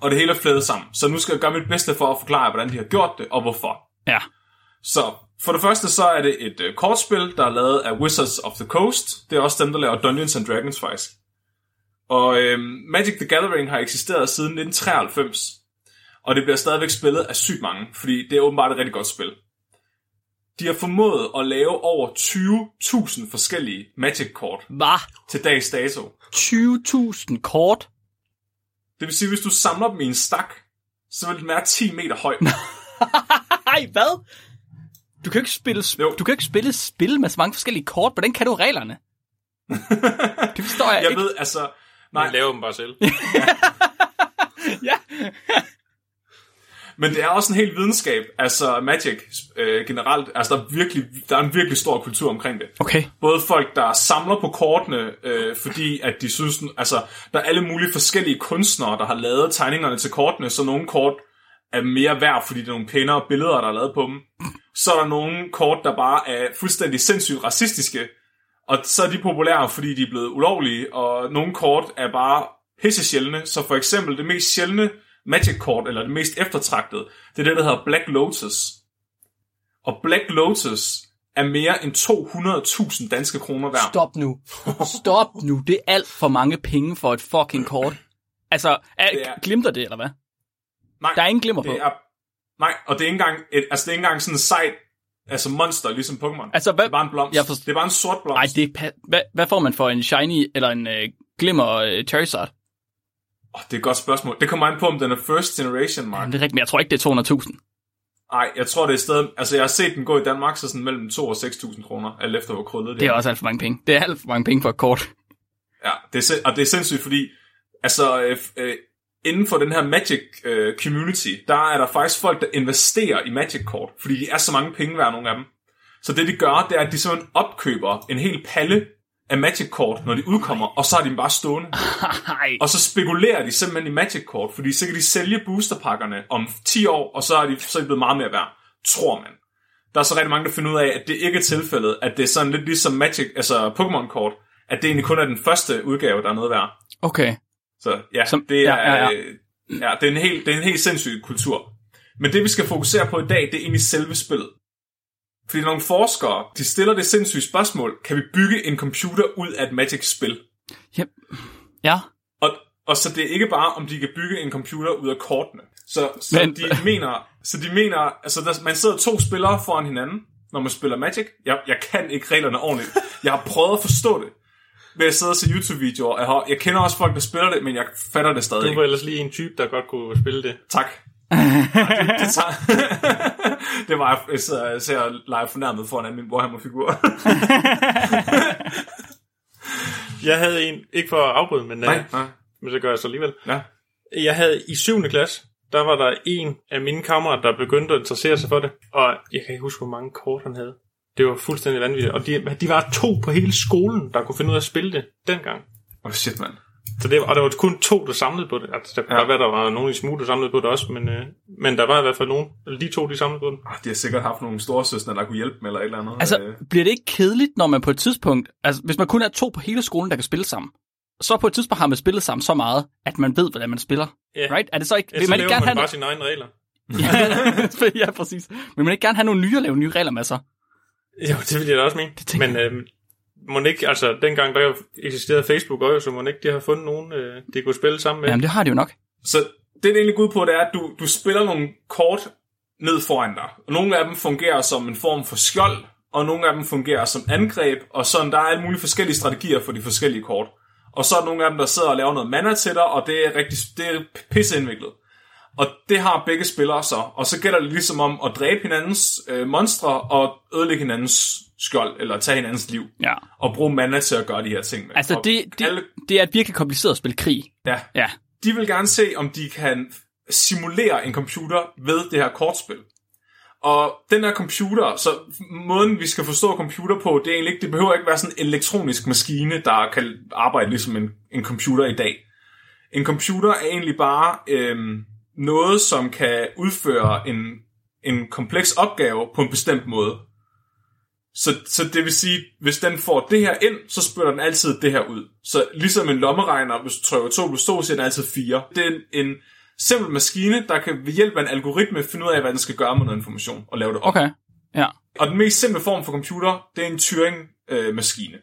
og det hele er flædet sammen. Så nu skal jeg gøre mit bedste for at forklare, hvordan de har gjort det, og hvorfor. Ja. Så for det første, så er det et uh, kortspil, der er lavet af Wizards of the Coast. Det er også dem, der laver Dungeons and Dragons, faktisk. Og øhm, Magic the Gathering har eksisteret siden 1993. Og det bliver stadigvæk spillet af sygt mange, fordi det er åbenbart et rigtig godt spil. De har formået at lave over 20.000 forskellige Magic-kort Hvad? til dags dato. 20.000 kort? Det vil sige, hvis du samler dem i en stak, så vil den være 10 meter høj. *laughs* Ej, hvad? Du kan ikke spille, Jo. du kan ikke spille spil med så mange forskellige kort. Hvordan kan du reglerne? *laughs* det forstår jeg, Jeg ikke. ved, altså... Nej. Nej, laver dem bare selv. *laughs* *laughs* Ja. men det er også en helt videnskab, altså Magic øh, generelt. Altså, der er, virkelig, der er en virkelig stor kultur omkring det. Okay. Både folk, der samler på kortene, øh, fordi at de synes... Altså, der er alle mulige forskellige kunstnere, der har lavet tegningerne til kortene, så nogle kort er mere værd, fordi det er nogle pænere billeder, der er lavet på dem. Så er der nogle kort, der bare er fuldstændig sindssygt racistiske, og så er de populære, fordi de er blevet ulovlige, og nogle kort er bare pisse sjældne. Så for eksempel det mest sjældne Magic-kort, eller det mest eftertragtede, det er det, der hedder Black Lotus. Og Black Lotus er mere end 200.000 danske kroner værd. Stop nu. Stop nu. Det er alt for mange penge for et fucking kort. Altså, er, Det er- glimter det, eller hvad? Nej, Der er ingen glimmer på. det er, nej, og det er ikke engang, et, altså det er ikke engang sådan en sejt, altså monster, ligesom Pokémon. Altså, hvad- Det er bare en blomst. Jeg forst- Det er bare en sort blomst. Nej, det er pa- hvad, hvad får man for en shiny eller en øh, glimmer øh, Charizard? Oh, det er et godt spørgsmål. Det kommer an på, om den er first generation, Mark. Jamen, det er rigtigt, men jeg tror ikke, det er 200.000. Nej, jeg tror, det er sted... Altså, jeg har set den gå i Danmark, så sådan mellem 2 og 6.000 kroner, alt efter hvor krøllet det Det er også alt for mange penge. Det er alt for mange penge for et kort. Ja, det er, og det er sindssygt, fordi altså, øh, øh, inden for den her Magic øh, community, der er der faktisk folk, der investerer i Magic-kort, fordi de er så mange penge værd, nogle af dem. Så det, de gør, det er, at de simpelthen opkøber en hel palle af Magic-kort, når de udkommer, og så har de dem bare stående. *laughs* Og så spekulerer de simpelthen i Magic-kort, fordi så kan de sælge boosterpakkerne om 10 år, og så er de, så er de blevet meget mere værd, tror man. Der er så rigtig mange, der finder ud af, at det ikke er tilfældet, at det er sådan lidt ligesom Magic, altså Pokémon-kort, at det egentlig kun er den første udgave, der er noget værd. Okay. Så ja, Som- det er, ja, ja, ja. øh, ja, det er en helt, det er en helt sindssyg kultur. Men det, vi skal fokusere på i dag, det er egentlig selve spillet. Fordi nogle forskere, de stiller det sindssyge spørgsmål, kan vi bygge en computer ud af et Magic-spil? Ja. ja. Og, og så det er ikke bare, om de kan bygge en computer ud af kortene. Så, så Men- de mener, så de mener, altså der, man sidder to spillere foran hinanden, når man spiller Magic. Jeg, jeg kan ikke reglerne ordentligt. Jeg har prøvet at forstå det ved at sidde og se YouTube-videoer. Jeg, har, jeg kender også folk, der spiller det, men jeg fatter det stadig Du var ellers lige en type, der godt kunne spille det. Tak. Det, *laughs* det, tager... *laughs* det var, jeg sidder, jeg ser og leger fornærmet foran min Warhammer-figur. *laughs* Jeg havde en, ikke for at afbryde, men, nej, øh, nej. men så gør jeg så alligevel. Ja. Jeg havde i 7. klasse, der var der en af mine kammerater, der begyndte at interessere sig for det. Og jeg kan ikke huske, hvor mange kort han havde. Det var fuldstændig vanvittigt. Og de, de var to på hele skolen, der kunne finde ud af at spille det dengang. Oh shit, mand. Så det, og der var kun to, der samlede på det. Altså, der kunne Ja. ja. godt være, der var nogle i smug, der samlede på det også, men, øh, men der var i hvert fald nogen, eller de to, de samlede på det. Oh, de har sikkert haft nogle storesøstre, der kunne hjælpe dem eller et eller andet. Altså, Øh, bliver det ikke kedeligt, når man på et tidspunkt... Altså, hvis man kun er to på hele skolen, der kan spille sammen, så på et tidspunkt har man spillet sammen så meget, at man ved, hvordan man spiller. Ja. Right? Er det så ikke... Ja, vil så man ikke gerne man have... bare sine egne regler. *laughs* *laughs* ja, *laughs* ja, præcis. Vil man ikke gerne have nogle nye og lave nye regler med sig? *laughs* Jo, det vil jeg da også mene. tænker Men øh, ikke, altså dengang der eksisterede Facebook også, så må ikke de har fundet nogen, øh, de kunne spille sammen med. Jamen, det har de jo nok. Så det, det egentlig går ud på, det er, at du, du spiller nogle kort ned foran dig. Og nogle af dem fungerer som en form for skjold, og nogle af dem fungerer som angreb, og sådan, der er alle mulige forskellige strategier for de forskellige kort. Og så er der nogle af dem, der sidder og laver noget mana til dig, og det er rigtig det er pisse indviklet. Og det har begge spillere så. Og så gælder det ligesom om at dræbe hinandens øh, monstre og ødelægge hinandens skjold, eller tage hinandens liv. Ja. Og bruge mana til at gøre de her ting med. Altså, det, det, alle, det er et virkelig kompliceret at spille krig. ja, Ja. de vil gerne se, om de kan simulere en computer ved det her kortspil. Og den her computer, så måden vi skal forstå computer på, det er egentlig ikke, det behøver ikke være sådan en elektronisk maskine, der kan arbejde ligesom en, en computer i dag. En computer er egentlig bare øhm, noget, som kan udføre en, en kompleks opgave på en bestemt måde. Så, så det vil sige, hvis den får det her ind, så spytter den altid det her ud. Så ligesom en lommeregner, hvis du trykker 2 plus 2, så er den altid 4. Det er en, en simpel maskine, der kan ved hjælp af en algoritme finde ud af, hvad den skal gøre med noget information, og lave det op. Okay. Ja. Og den mest simple form for computer, det er en Turing-maskine.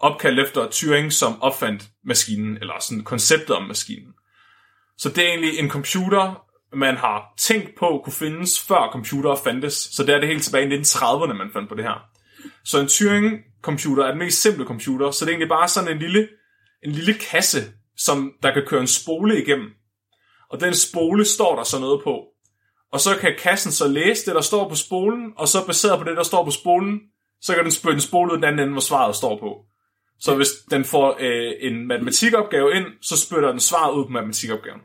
Opkaldt efter Turing, som opfandt maskinen, eller sådan konceptet om maskinen. Så det er egentlig en computer, man har tænkt på kunne findes, før computere fandtes. Så det er det helt tilbage i 1930'erne, man fandt på det her. Så en Turing-computer er den mest simple computer, så det er egentlig bare sådan en lille, en lille kasse, som der kan køre en spole igennem. Og den spole står der så noget på. Og så kan kassen så læse det, der står på spolen, og så baseret på det, der står på spolen, så kan den spytte en spole ud den anden ende, hvor svaret står på. Så hvis den får øh, en matematikopgave ind, så spytter den svaret ud på matematikopgaven.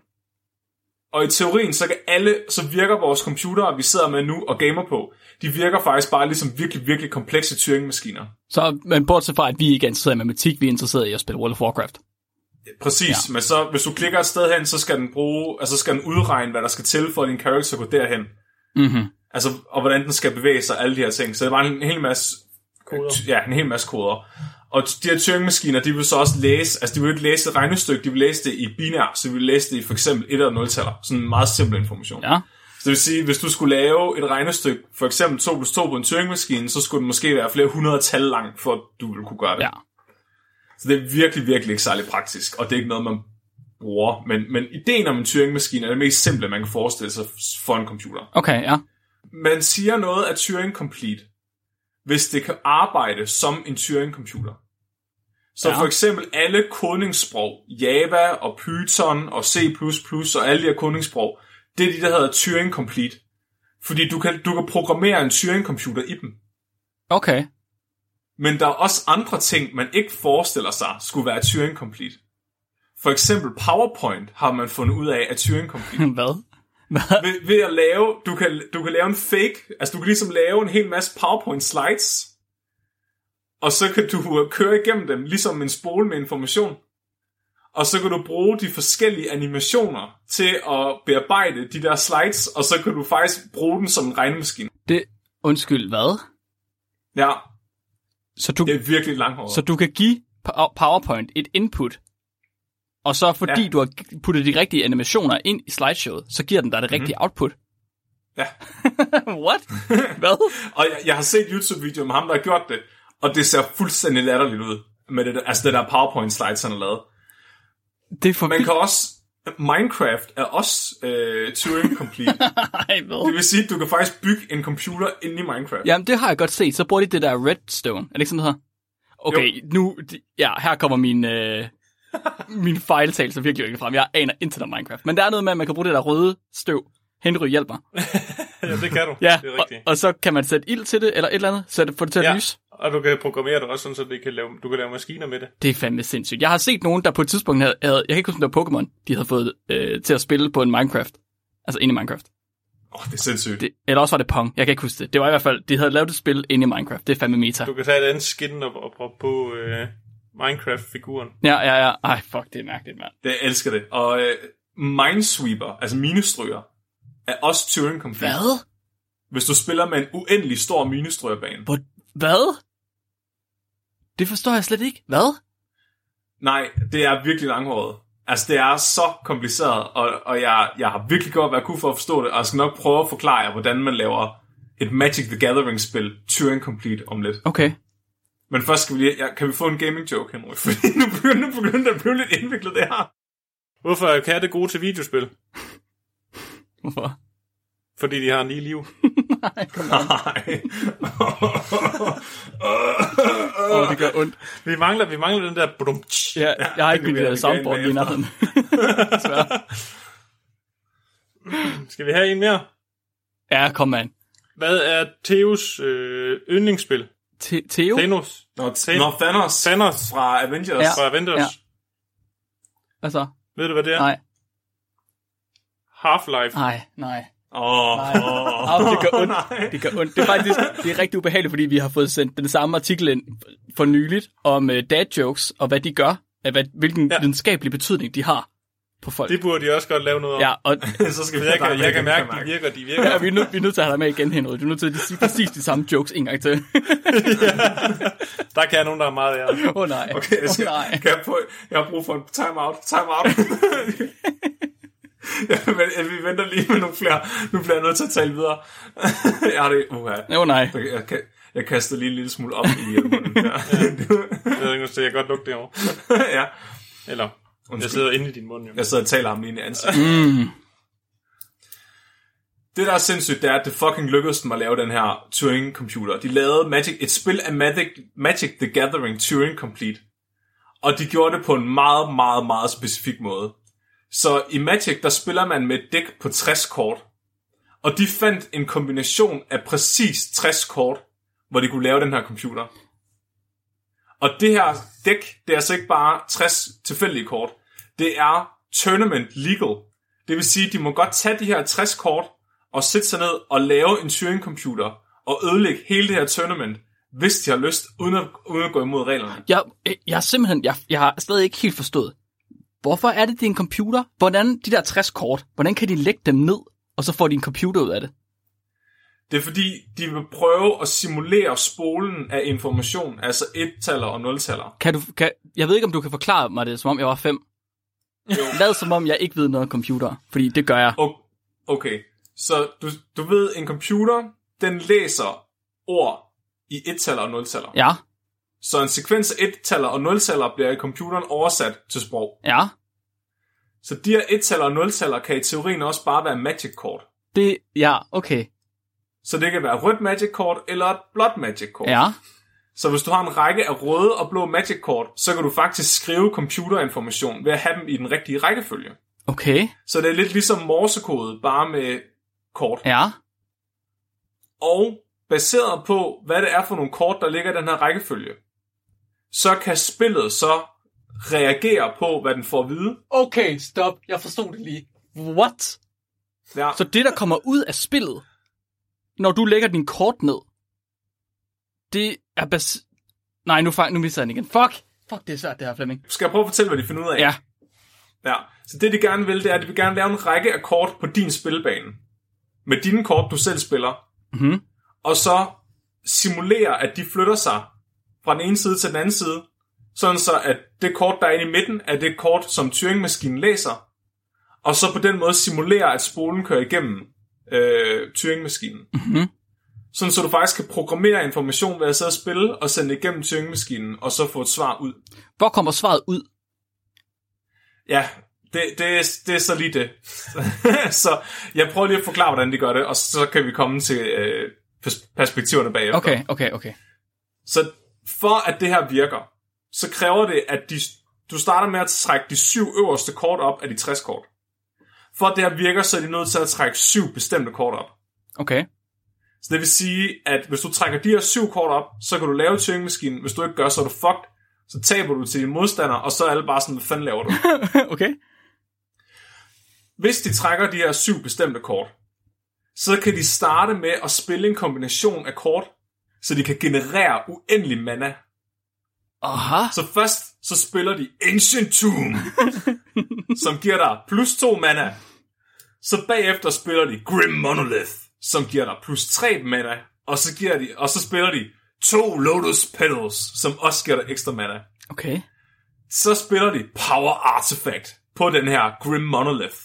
Og i teorien, så kan alle, så virker vores computere, vi sidder med nu og gamer på, de virker faktisk bare ligesom virkelig, virkelig komplekse Turing-maskiner. Så, men bortset fra, at vi ikke er interesseret i matematik, vi er interesseret i at spille World of Warcraft. Præcis, ja. men så hvis du klikker et sted hen, så skal den bruge, altså så skal den udregne, hvad der skal til for, at din character går derhen. Mm-hmm. Altså, og hvordan den skal bevæge sig, alle de her ting. Så det var en hel masse Koder. Ja, en hel masse koder. Og de her Turing-maskiner, de vil så også læse, altså de vil ikke læse et regnestykke, de vil læse det i binær, så de vil læse det i for eksempel 1 og 0-taller. Sådan en meget simpel information. Ja. Så det vil sige, hvis du skulle lave et regnestykke, for eksempel 2 plus 2 på en Turing-maskine, så skulle det måske være flere hundrede tal langt, for at du ville kunne gøre det. Ja. Så det er virkelig, virkelig ikke særlig praktisk, og det er ikke noget, man bruger. Men, men ideen om en Turing-maskine er det mest simple, man kan forestille sig for en computer. Okay, ja. Man siger noget af Turing-complete, hvis det kan arbejde som en Turing-computer. Så Ja. for eksempel alle kodningssprog, Java og Python og C++ og alle de her kodningssprog, det er de, der hedder Turing-complete. Fordi du kan, du kan programmere en Turing-computer i dem. Okay. Men der er også andre ting, man ikke forestiller sig skulle være Turing-complete. For eksempel PowerPoint har man fundet ud af, at Turing-complete. *laughs* Hvad? Ved, ved at lave, du kan, du kan lave en fake, altså du kan ligesom lave en hel masse PowerPoint slides, og så kan du køre igennem dem, ligesom en spole med information. Og så kan du bruge de forskellige animationer til at bearbejde de der slides, og så kan du faktisk bruge den som en regnemaskine. Det, undskyld, hvad? Ja, Så du, det er virkelig langhåret. så du kan give Pow- PowerPoint et input, og så fordi ja. Du har puttet de rigtige animationer ind i slideshowet, så giver den dig det rigtige output. Ja. *laughs* What? Hvad? *laughs* Og jeg, jeg har set YouTube-videoer med ham, der har gjort det, og det ser fuldstændig latterligt ud. Med det, der- altså det der PowerPoint slides, han har lavet. Det er for Man vildt. kan også, Minecraft er også øh, Turing Complete. *laughs* Ej, det vil sige, at du kan faktisk bygge en computer inde i Minecraft. Jamen, det har jeg godt set. Så bruger de det der redstone. Er det ikke sådan, det hedder? Okay, nu... Ja, her kommer min... Øh, *laughs* min fejltagelse virkelig ikke frem. Jeg aner intet om Minecraft. Men der er noget med, at man kan bruge det der røde støv. Henry hjælper. *laughs* Ja, det kan du. Ja, det er og, rigtigt. og, så kan man sætte ild til det, eller et eller andet. Sætte, få det til at Ja, lyse. og du kan programmere det også sådan, så det kan lave, du kan lave maskiner med det. Det er fandme sindssygt. Jeg har set nogen, der på et tidspunkt havde... havde jeg kan ikke huske, om det var Pokémon, de havde fået øh, til at spille på en Minecraft. Altså inde i Minecraft. Åh, oh, det er sindssygt. Det, eller også var det Pong. Jeg kan ikke huske det. Det var i hvert fald... De havde lavet et spil inde i Minecraft. Det er fandme meta. Du kan tage et andet skin og, og proppe på øh, Minecraft-figuren. Ja, ja, ja. Ej, fuck, det er mærkeligt, mand. Det, jeg elsker det. Og øh, Minesweeper, altså minestryger, er også Turing Complete. Hvad? Hvis du spiller med en uendelig stor minestrygerbane. Hvor, hvad? Det forstår jeg slet ikke. Hvad? Nej, det er virkelig langhåret. Altså, det er så kompliceret, og, og jeg, jeg har virkelig godt været kunne for at forstå det, og jeg skal nok prøve at forklare jer, hvordan man laver et Magic the Gathering-spil Turing Complete om lidt. Okay. Men først skal vi lige... Ja, kan vi få en gaming joke, Henry? *laughs* Fordi nu begynder, nu begynder det at blive lidt indviklet, det her. Hvorfor er katte gode til videospil? Hvorfor? Fordi de har en lige liv. *laughs* Nej. Nej. *laughs* Åh, det gør ondt. Vi mangler, vi mangler den der... Brum, Ja, jeg har ikke det mit uh, soundboard i nærheden. Skal vi have en mere? ja, kom man. Hvad er Theos øh, yndlingsspil? Te- Theo? Thanos. Nå, Nå, Thanos Thanos fra Avengers. Ja. fra Avengers. Ja. Hvad så? Ved du, hvad det er? Nej, Half-Life. nej, nej. Åh, Nej. Au, det gør ondt. *laughs* nej. Det gør ondt. Det er faktisk det er rigtig ubehageligt, fordi vi har fået sendt den samme artikel ind for nyligt om uh, dad jokes og hvad de gør, hvad, hvilken. Ja. videnskabelig betydning de har på folk. Det burde de også godt lave noget om. Ja, og *laughs* Så skal vi Jeg kan, jeg kan mærke, de virker, de virker. *laughs* ja, vi, er nødt, vi er nødt til at have dig med igen, Henrik. Du er nødt til at sige *laughs* præcis de samme jokes en gang til. Der kan jeg nogen, der er meget af. Åh oh, nej. Okay, jeg, skal, oh, nej. kan jeg, få, jeg har brug for en time-out. Time-out. ja, men, vi venter lige med nogle flere. Nu bliver jeg nødt til at tale videre. jeg har det... Uh, Åh oh, nej. jeg, jeg, kan- jeg kaster lige en lille smule op i hjelmen. Ja. Jeg ved ikke, om jeg kan godt lugte det over. ja. Eller, jeg Undskyld. sidder inde i din mund, jo. Jeg sidder og taler ham lige ind i ansigtet. Mm. Det, der er sindssygt, det er, at det fucking lykkedes dem at lave den her Turing-computer. De lavede Magic, et spil af Magic, Magic the Gathering Turing Complete. Og de gjorde det på en meget, meget, meget specifik måde. Så i Magic, der spiller man med et dæk på 60 kort. Og de fandt en kombination af præcis 60 kort, hvor de kunne lave den her computer. Og det her dæk, det er altså ikke bare 60 tilfældige kort. Det er tournament legal. Det vil sige, at de må godt tage de her 60 kort og sætte sig ned og lave en Turing-computer og ødelægge hele det her tournament, hvis de har lyst, uden at, uden at gå imod reglerne. Jeg, jeg har simpelthen, jeg, jeg har stadig ikke helt forstået. Hvorfor er det, det er en computer? Hvordan, de der 60 kort, hvordan kan de lægge dem ned, og så får de en computer ud af det? Det er fordi, de vil prøve at simulere spolen af information, altså et-taller og nul-taller. Kan du, kan, jeg ved ikke, om du kan forklare mig det, som om jeg var fem. Lad som om jeg ikke ved noget om computer, fordi det gør jeg. Okay, så du, du ved, en computer, den læser ord i et-taller og nul-taller. Ja, Så en sekvens af et-taller og nul-taller bliver i computeren oversat til sprog. ja. Så de her et-taller og nul-taller kan i teorien også bare være magic-kort. Det, ja, okay. Så det kan være rødt magic-kort eller et blåt magic-kort. Ja, Så hvis du har en række af røde og blå magic-kort, så kan du faktisk skrive computerinformation ved at have dem i den rigtige rækkefølge. okay. Så det er lidt ligesom morsekode, bare med kort. Ja, Og baseret på, hvad det er for nogle kort, der ligger i den her rækkefølge, så kan spillet så reagere på, hvad den får at vide. Okay, stop. Jeg forstod det lige. What? Ja. Så det, der kommer ud af spillet, når du lægger din kort ned, det er bas... Nej, nu, nu misser jeg den igen. Fuck! Fuck, det er svært, det her, Flemming. Skal jeg prøve at fortælle, hvad de finder ud af? Ja. ja. Så det, de gerne vil, det er, at de vil gerne lave en række af kort på din spilbane. Med dine kort, du selv spiller. Mhm. Og så simulere, at de flytter sig fra den ene side til den anden side. Sådan så, at det kort, der er inde i midten, er det kort, som Turing-maskinen læser. Og så på den måde simulere, at spolen kører igennem øh, Turing-maskinen. Mhm. Sådan så du faktisk kan programmere information ved at sidde og spille og sende det igennem Turing-maskinen, og så få et svar ud. Hvor kommer svaret ud? Ja, Det, det, er, det er så lige det. *laughs* så jeg prøver lige at forklare, hvordan de gør det, og så kan vi komme til øh, pers- perspektiverne bagefter. Okay, okay, okay. Så for at det her virker, så kræver det, at de, du starter med at trække de syv øverste kort op af de 60 kort. For at det her virker, så er de nødt til at trække syv bestemte kort op. Okay. Så det vil sige, at hvis du trækker de her syv kort op, så kan du lave Turing-maskinen. Hvis du ikke gør, så er du fucked. Så taber du til dine modstandere, og så er alle bare sådan, hvad fanden laver du? *laughs* okay. Hvis de trækker de her syv bestemte kort, så kan de starte med at spille en kombination af kort, så de kan generere uendelig mana. Aha. Så først så spiller de Ancient Tomb, *laughs* som giver dig plus 2 mana. Så bagefter spiller de Grim Monolith, som giver dig plus 3 mana. Og så, giver de, og så spiller de to Lotus Petals, som også giver dig ekstra mana. Okay. Så spiller de Power Artifact på den her Grim Monolith.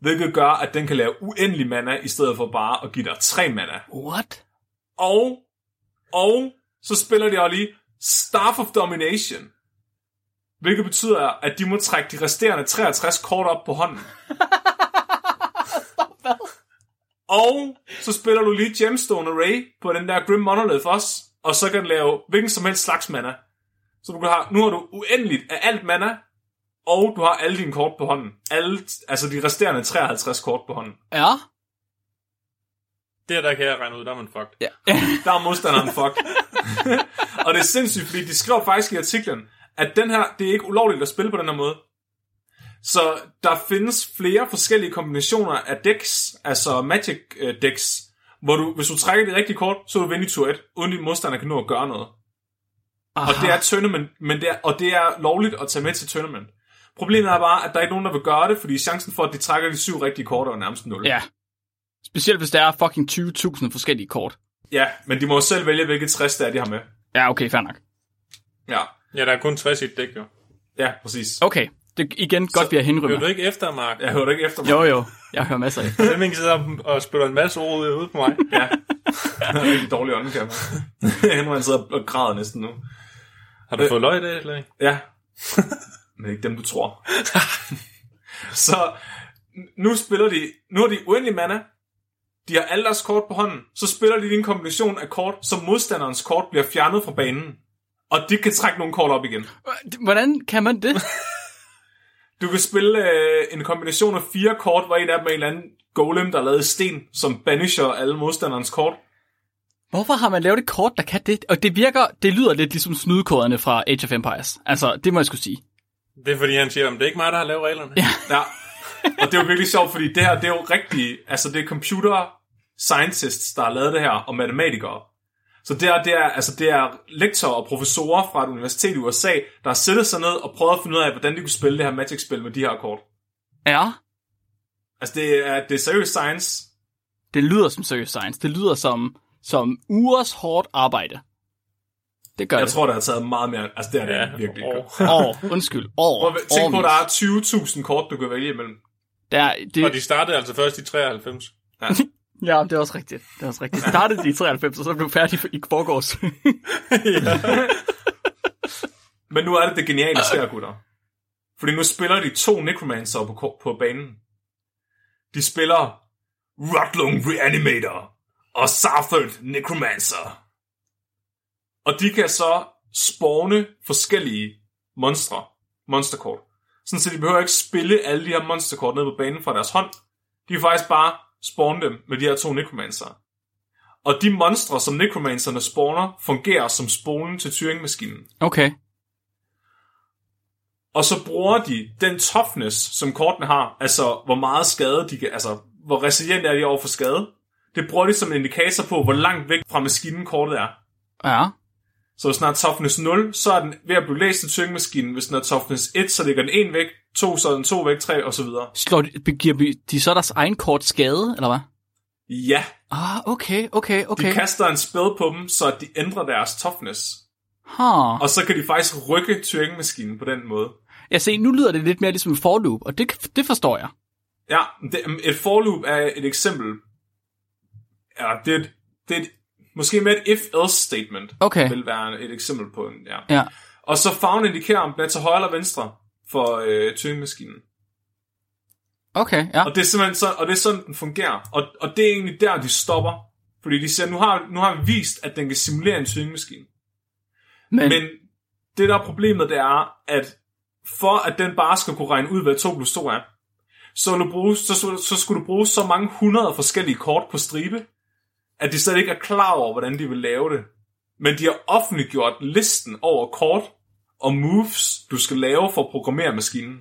Hvilket gør, at den kan lave uendelig mana, i stedet for bare at give dig 3 mana. What? Og, og så spiller de også lige Staff of Domination. Hvilket betyder, at de må trække de resterende 63 kort op på hånden. *laughs* og så spiller du lige Gemstone Array på den der Grim Monolith også. Og så kan den lave hvilken som helst slags mana. Så du kan have, nu har du uendeligt af alt mana, og du har alle dine kort på hånden. Alle, altså de resterende 53 kort på hånden. Ja. Det der kan jeg regne ud, der er man fucked. Ja. *laughs* Der er modstanderen fuck. *laughs* og det er sindssygt, fordi de skriver faktisk i artiklen, at den her, det er ikke ulovligt at spille på den her måde. Så der findes flere forskellige kombinationer af decks, altså magic øh, decks, hvor du, hvis du trækker det rigtige kort, så er du vinde i tur 1, uden din modstander kan nå at gøre noget. Aha. Og det er tournament, men det er, og det er lovligt at tage med til tournament. Problemet er bare, at der er ikke nogen, der vil gøre det, fordi chancen for, at de trækker de syv rigtige kort, er jo nærmest 0. Ja. Specielt hvis der er fucking 20.000 forskellige kort. ja, men de må jo selv vælge, hvilket 60 det er, de har med. Ja, okay, fair nok. Ja, Ja, der er kun 60 i et dæk, jo. ja præcis. Okay, det er igen godt, vi har Hører henrymmer. du ikke efter, Mark? Jeg hørte ikke efter mig. Jo, jo. Jeg hører masser af. Flemming sidder og spiller en masse ord ud på mig. Ja. Han er rigtig dårlig ånden, kan jeg *laughs* Henrik han sidder og græder næsten nu. Har du fået løg i det, Flemming? Ja. *laughs* Men ikke dem, du tror. *laughs* så nu spiller de, nu har de uendelig mana. De har alle deres kort på hånden. Så spiller de en kombination af kort, så modstanderens kort bliver fjernet fra banen. Og de kan trække nogle kort op igen. Hvordan kan man det? Du kan spille øh, en kombination af fire kort, hvor en af dem er en eller anden golem, der er lavet i sten, som banisher alle modstanderens kort. Hvorfor har man lavet et kort, der kan det? Og det virker, det lyder lidt ligesom snydekoderne fra Age of Empires. Altså, det må jeg skulle sige. Det er fordi, han siger, at det er ikke mig, der har lavet reglerne. Ja. Ja. Og det er jo virkelig sjovt, fordi det her, det er jo rigtig, altså det er computer scientists, der har lavet det her, og matematikere. Så det er, det er, altså det er lektorer og professorer fra et universitet i USA, der har sættet sig ned og prøvet at finde ud af, hvordan de kunne spille det her Magic-spil med de her kort. Ja, Altså det er, det er seriøs science. det lyder som serious science. Det lyder som, som ugers hårdt arbejde. Det gør Jeg det. tror, det har taget meget mere, altså det er det Ja, virkelig. og- godt. År, undskyld, år. Tænk på, at årevis. der er 20.000 kort, du kan vælge imellem. Der, Og det, de startede altså først i 93. ja, Ja, det er også rigtigt. Det er også rigtigt. Startede de i 93, og så blev færdig i forgårs. *laughs* Men nu er det det geniale sker, gutter. Fordi nu spiller de to Necromancer på, på banen. De spiller Rotlung Reanimator og Sarthard Necromancer. Og de kan så spawne forskellige monstre, monsterkort. Sådan så de behøver ikke spille alle de her monsterkort ned på banen fra deres hånd. De kan faktisk bare spawne dem med de her to Necromancer. Og de monstre, som Necromancerne spawner, fungerer som spolen til Turing-maskinen. Okay. Og så bruger de den toughness, som kortene har, altså hvor meget skade de kan, altså hvor resilient er de over for skade. Det bruger de som en indikator på, hvor langt væk fra maskinen kortet er. Ja. Så hvis den har toughness 0, så er den ved at blive læst til Turing-maskinen. Hvis den har toughness 1, så ligger den 1 væk, 2, så er den 2 væk, 3 og så videre. Slår de, giver de så deres egen kort skade, eller hvad? Ja, Ah, okay, okay, de okay. kaster en spell på dem, så de ændrer deres toughness. Huh. Og så kan de faktisk rykke Turing-maskinen på den måde. Jeg ser, nu lyder det lidt mere ligesom en for loop, og det, det forstår jeg. Ja, det, et for loop er et eksempel. Ja, det er et, det er et, måske med et if-else statement Okay. vil være et eksempel på en, ja. Ja. Og så farven indikerer, om den er til højre eller venstre for øh, Turing-maskinen. Okay, ja. Og det er simpelthen så, og det er sådan, den fungerer. Og, og det er egentlig der, de stopper. Fordi de siger, nu har, nu har vi vist, at den kan simulere en syngemaskine. Men, Men det der er problemet, det er, at for at den bare skal kunne regne ud, hvad 2 plus 2 er, så, du bruge, så, så, så skulle du bruge så mange hundrede forskellige kort på stribe, at de slet ikke er klar over, hvordan de vil lave det. Men de har offentliggjort listen over kort og moves, du skal lave for at programmere maskinen.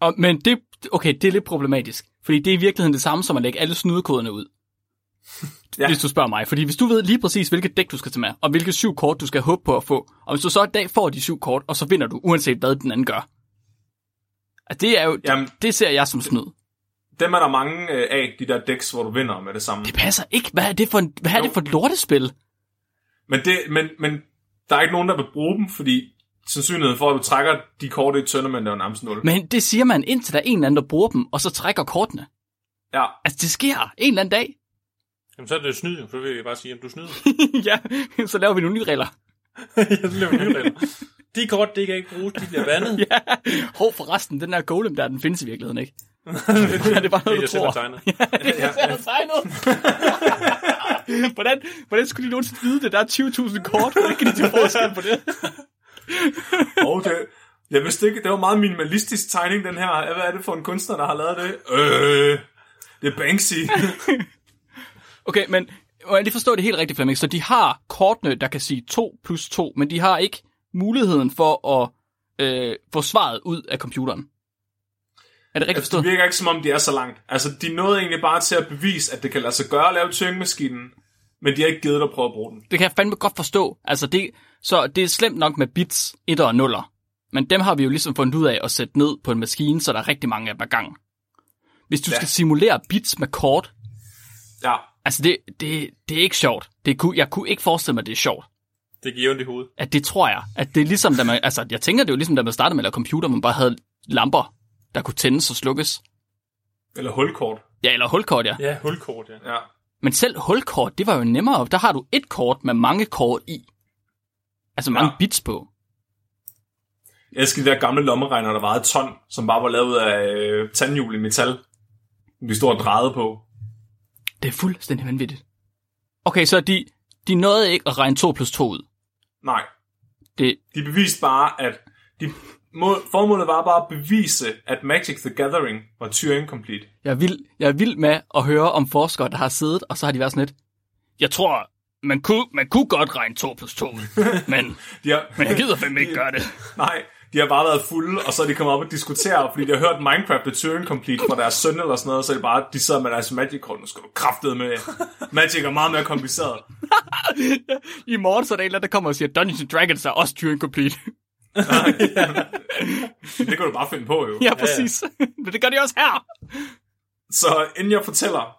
og, men det, okay, det er lidt problematisk. Fordi det er i virkeligheden det samme som at lægge alle snudekoderne ud. *laughs* Ja. Hvis du spørger mig. Fordi hvis du ved lige præcis, hvilket dæk du skal tage med, og hvilke syv kort du skal håbe på at få, og hvis du så en dag får de syv kort, og så vinder du, uanset hvad den anden gør. Altså, det er jo, Jamen- det, det ser jeg som snyd. Dem er der mange øh, af, de der decks, hvor du vinder med det samme. Det passer ikke. Hvad er det for, en, hvad er Jo. det for et lortespil? Men, det, men, men der er ikke nogen, der vil bruge dem, fordi sandsynligheden for, at du trækker de kort i et tournament, er jo nærmest 0. Men det siger man, indtil der er en eller anden, der bruger dem, og så trækker kortene. Ja, Altså, det sker en eller anden dag. Jamen, så er det snyd, så vil jeg bare sige, at du snyder. *laughs* ja, så laver vi nogle nye regler. *laughs* jeg laver nye regler. De kort, det kan ikke bruges, de bliver vandet. *laughs* ja. Hov, forresten, den der golem der, den findes i virkeligheden ikke. ja, det er bare noget, jeg du tror. det er jeg selv har tegnet. hvordan, hvordan skulle de nogensinde vide det? Der er 20.000 kort. Hvordan kan de til forskel på det? *laughs* og det, jeg vidste ikke, det var meget minimalistisk tegning, den her. Hvad er det for en kunstner, der har lavet det? Øh, det er Banksy. *laughs* Okay, men må jeg lige forstå det helt rigtigt, Flemming? Så de har kortene, der kan sige 2 plus 2, men de har ikke muligheden for at øh, få svaret ud af computeren. Er det rigtigt altså, det virker ikke, som om de er så langt. Altså, de nåede egentlig bare til at bevise, at det kan lade sig gøre at lave Turing-maskinen, men de har ikke givet dig at prøve at bruge den. Det kan jeg fandme godt forstå. Altså det, så det er slemt nok med bits, 1 og 0. Men dem har vi jo ligesom fundet ud af at sætte ned på en maskine, så der er rigtig mange af dem ad gang. Hvis du Ja. skal simulere bits med kort, Ja, altså det, det, det er ikke sjovt. Det kunne, jeg kunne ikke forestille mig, at det er sjovt. Det giver ondt i hovedet. At det tror jeg. At det er ligesom, da man, altså jeg tænker, det er jo ligesom, da man startede med at computer, man bare havde lamper, der kunne tændes og slukkes. eller hulkort. Ja, eller hulkort, ja. Ja, hulkort, ja. Ja. Men selv hulkort, det var jo nemmere. Der har du et kort med mange kort i. Altså mange Ja. bits på. Jeg elsker de der gamle lommeregner, der vejede et ton, som bare var lavet af øh, tandhjul i metal. Vi stod og drejede på. Det er fuldstændig vanvittigt. Okay, så de, de nåede ikke at regne 2 plus 2 ud. Nej, Det, de beviste bare, at de, formålet var bare at bevise, at Magic the Gathering var Turing complete. jeg, er vild, jeg er vild med at høre om forskere, der har siddet, og så har de været sådan lidt, jeg tror, man kunne, man kunne godt regne 2 plus 2 ud, *laughs* men, De har, men jeg gider fandme ikke gøre det. *laughs* Nej, de har bare været fulde, og så er de kommet op og diskutere, fordi de har hørt Minecraft The Turing Complete fra deres søn eller sådan noget, så er det bare, de sidder med deres Magic-kort, nu skal du kraftede med. Magic er meget mere kompliceret. *laughs* I morgen så er der en eller anden, der kommer og siger, Dungeons and Dragons er også Turing Complete. *laughs* Det kan du bare finde på, jo. ja, præcis. Men det gør de også her. Så inden jeg fortæller,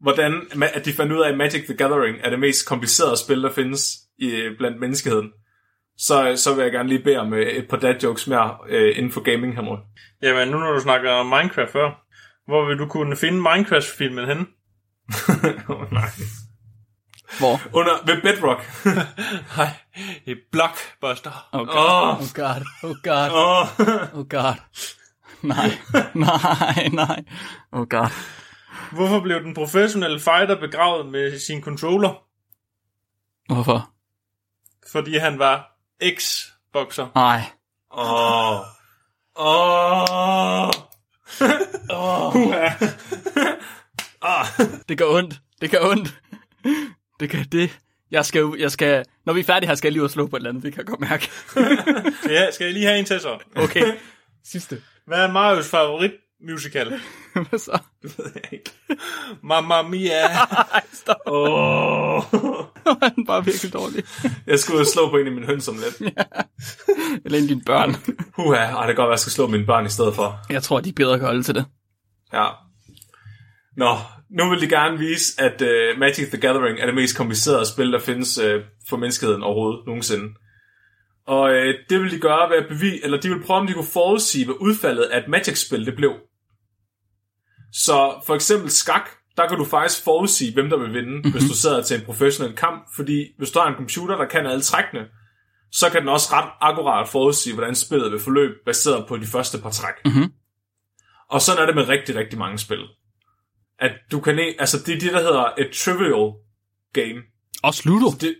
hvordan at de fandt ud af, at Magic the Gathering er det mest komplicerede spil, der findes i, blandt menneskeheden, så, så vil jeg gerne lige bede om øh, et par dad jokes mere øh, inden for gaming, Henry. Jamen, nu når du snakker om Minecraft før, hvor vil du kunne finde Minecraft-filmen henne? *laughs* oh, nej. Hvor? Under, ved Bedrock. *laughs* Nej, i Blockbuster. Oh god. Åh. Oh god. Oh god. Åh, Oh god. Nej. *laughs* Nej, nej. Oh god. Hvorfor blev den professionelle fighter begravet med sin controller? Hvorfor? Fordi han var ex-bokser. Nej. Åh. Åh. *laughs* Det gør ondt. Det gør ondt. Det gør det. Jeg skal, jeg skal, når vi er færdige her, skal jeg lige ud og slå på et eller andet, det kan jeg godt mærke. *laughs* Ja, skal jeg lige have en til så? Okay. Sidste. Hvad er Marios favorit musical? *laughs* Hvad så? Mamma Mia. *laughs* Ej, stop. Åh. Han er bare virkelig dårlig. Jeg skulle ud og slå på en af mine høns om lidt. Eller en af dine børn. Huha, ej, det kan godt være, at jeg skal slå mine børn i stedet for. Jeg tror, de er bedre kan holde til det. Ja. Nå, nu vil de gerne vise, at uh, Magic the Gathering er det mest komplicerede spil, der findes uh, for menneskeheden overhovedet nogensinde. Og uh, det vil de gøre ved at bevise, eller de vil prøve, om de kunne forudsige, hvad udfaldet af et Magic-spil det blev. Så for eksempel skak, der kan du faktisk forudsige, hvem der vil vinde, mm-hmm. hvis du sidder til en professionel kamp, fordi hvis du har en computer, der kan alle trækkene, så kan den også ret akkurat forudsige, hvordan spillet vil forløbe, baseret på de første par træk. Mhm. Og sådan er det med rigtig, rigtig mange spil. At du kan, altså det er det, der hedder et trivial game. Også Ludo. Det...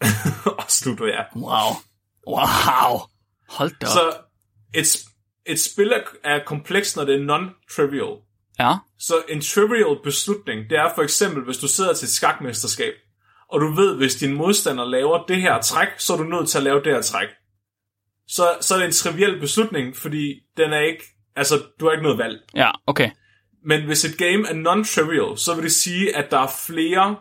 *laughs* og slutter, ja. Wow. Wow. Hold da op. Så et, et spil er, er komplekst, når det er non-trivial. Ja. Så en trivial beslutning, det er for eksempel, hvis du sidder til et skakmesterskab, og du ved, hvis din modstander laver det her træk, så er du nødt til at lave det her træk. Så, så er det en trivial beslutning, fordi den er ikke, altså, du har ikke noget valg. Ja, okay. Men hvis et game er non-trivial, så vil det sige, at der er flere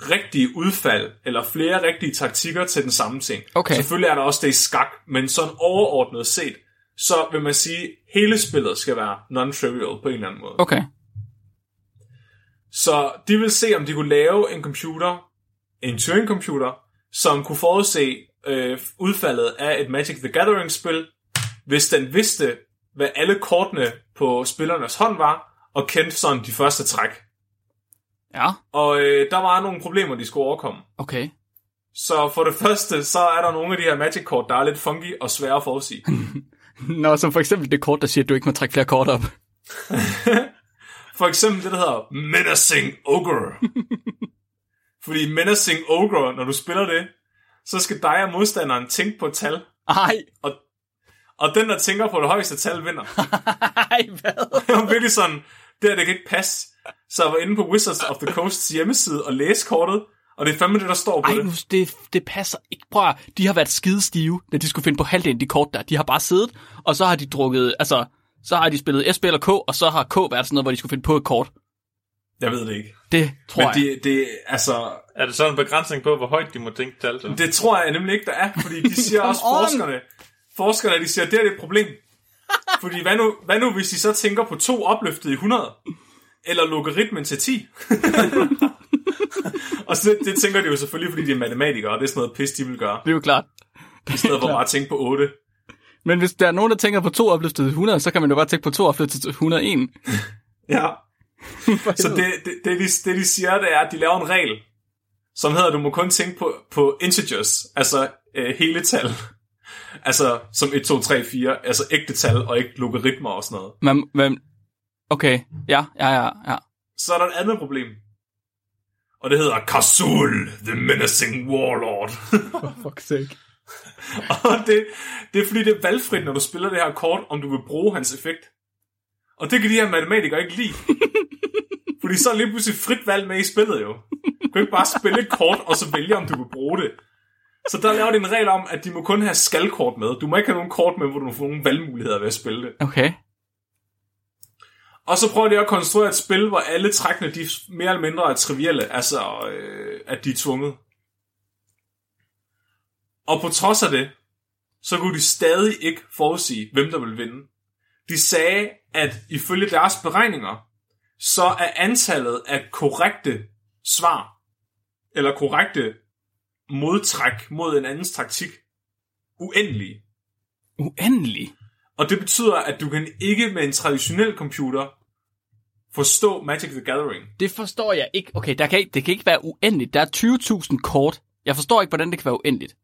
rigtige udfald, eller flere rigtige taktikker til den samme ting. Okay. Selvfølgelig er der også det i skak, men sådan overordnet set, så vil man sige, at hele spillet skal være non-trivial på en eller anden måde. Okay. Så de vil se, om de kunne lave en computer, en Turing-computer, som kunne forudse øh, udfaldet af et Magic the Gathering-spil, hvis den vidste, hvad alle kortene på spillernes hånd var, og kendte sådan de første træk. Ja, Og øh, der var nogle problemer, de skulle overkomme. okay. Så for det første, så er der nogle af de her Magic-kort, der er lidt funky og svære at forudsige. *laughs* Nå, som for eksempel det kort, der siger, at du ikke må trække flere kort op. *laughs* For eksempel det, der hedder Menacing Ogre. *laughs* Fordi Menacing Ogre, når du spiller det, så skal dig og modstanderen tænke på et tal, Ej, og, og den, der tænker på det højeste tal, vinder. ej, hvad? Det var virkelig sådan, det her, det kan ikke passe. Så jeg var inde på Wizards of the Coasts hjemmeside og læste kortet, og det er fandme det, der står på Ej, det. nu, det, det passer ikke. Prøv at, de har været skide stive, da de skulle finde på halvdelen af de kort der. De har bare siddet, og så har de drukket, altså, så har de spillet SP eller K, og så har K været sådan noget, hvor de skulle finde på et kort. Jeg ved det ikke. Det tror Men jeg. det, det, altså, Er det sådan en begrænsning på, hvor højt de må tænke til alt? det tror jeg nemlig ikke, der er, fordi de siger *laughs* også, forskerne, forskerne, de siger, det er et problem. Fordi hvad nu, hvad nu, hvis de så tænker på to opløftet i 100? Eller logaritmen til 10? *laughs* og så det, tænker de jo selvfølgelig, fordi de er matematikere, og det er sådan noget pis, de vil gøre. Det er jo klart. I stedet for bare at tænke på 8. Men hvis der er nogen, der tænker på to opløftede 100, så kan man jo bare tænke på to opløftede 101. *laughs* Ja. *laughs* Så det, det, det, de, det, de siger, det er, at de laver en regel, som hedder, at du må kun tænke på, på integers, altså øh, hele tal. Altså som 1, 2, 3, 4, altså ægte tal, og ikke logaritmer og sådan noget. Men, men, okay, ja, ja, ja, ja. Så er der et andet problem. Og det hedder Kazul, the menacing warlord. *laughs* For fuck's sake. *laughs* og det, det er fordi, det er valgfrit, når du spiller det her kort, om du vil bruge hans effekt. Og det kan de her matematikere ikke lide. *laughs* fordi så er lige pludselig frit valg med i spillet jo. Du kan ikke bare spille et kort, og så vælge, om du vil bruge det. Så der laver de en regel om, at de må kun have skalkort med. Du må ikke have nogen kort med, hvor du får nogle valgmuligheder ved at spille det. Okay. Og så prøver de at konstruere et spil, hvor alle trækkene de mere eller mindre er trivielle, altså øh, at de er tvunget. Og på trods af det, så kunne de stadig ikke forudsige, hvem der ville vinde. De sagde, at ifølge deres beregninger, så er antallet af korrekte svar, eller korrekte modtræk mod en andens taktik, uendelige. Uendelig. Og det betyder, at du kan ikke med en traditionel computer forstå Magic the Gathering. Det forstår jeg ikke. Okay, der kan, ikke- det kan ikke være uendeligt. Der er 20.000 kort. Jeg forstår ikke, hvordan det kan være uendeligt.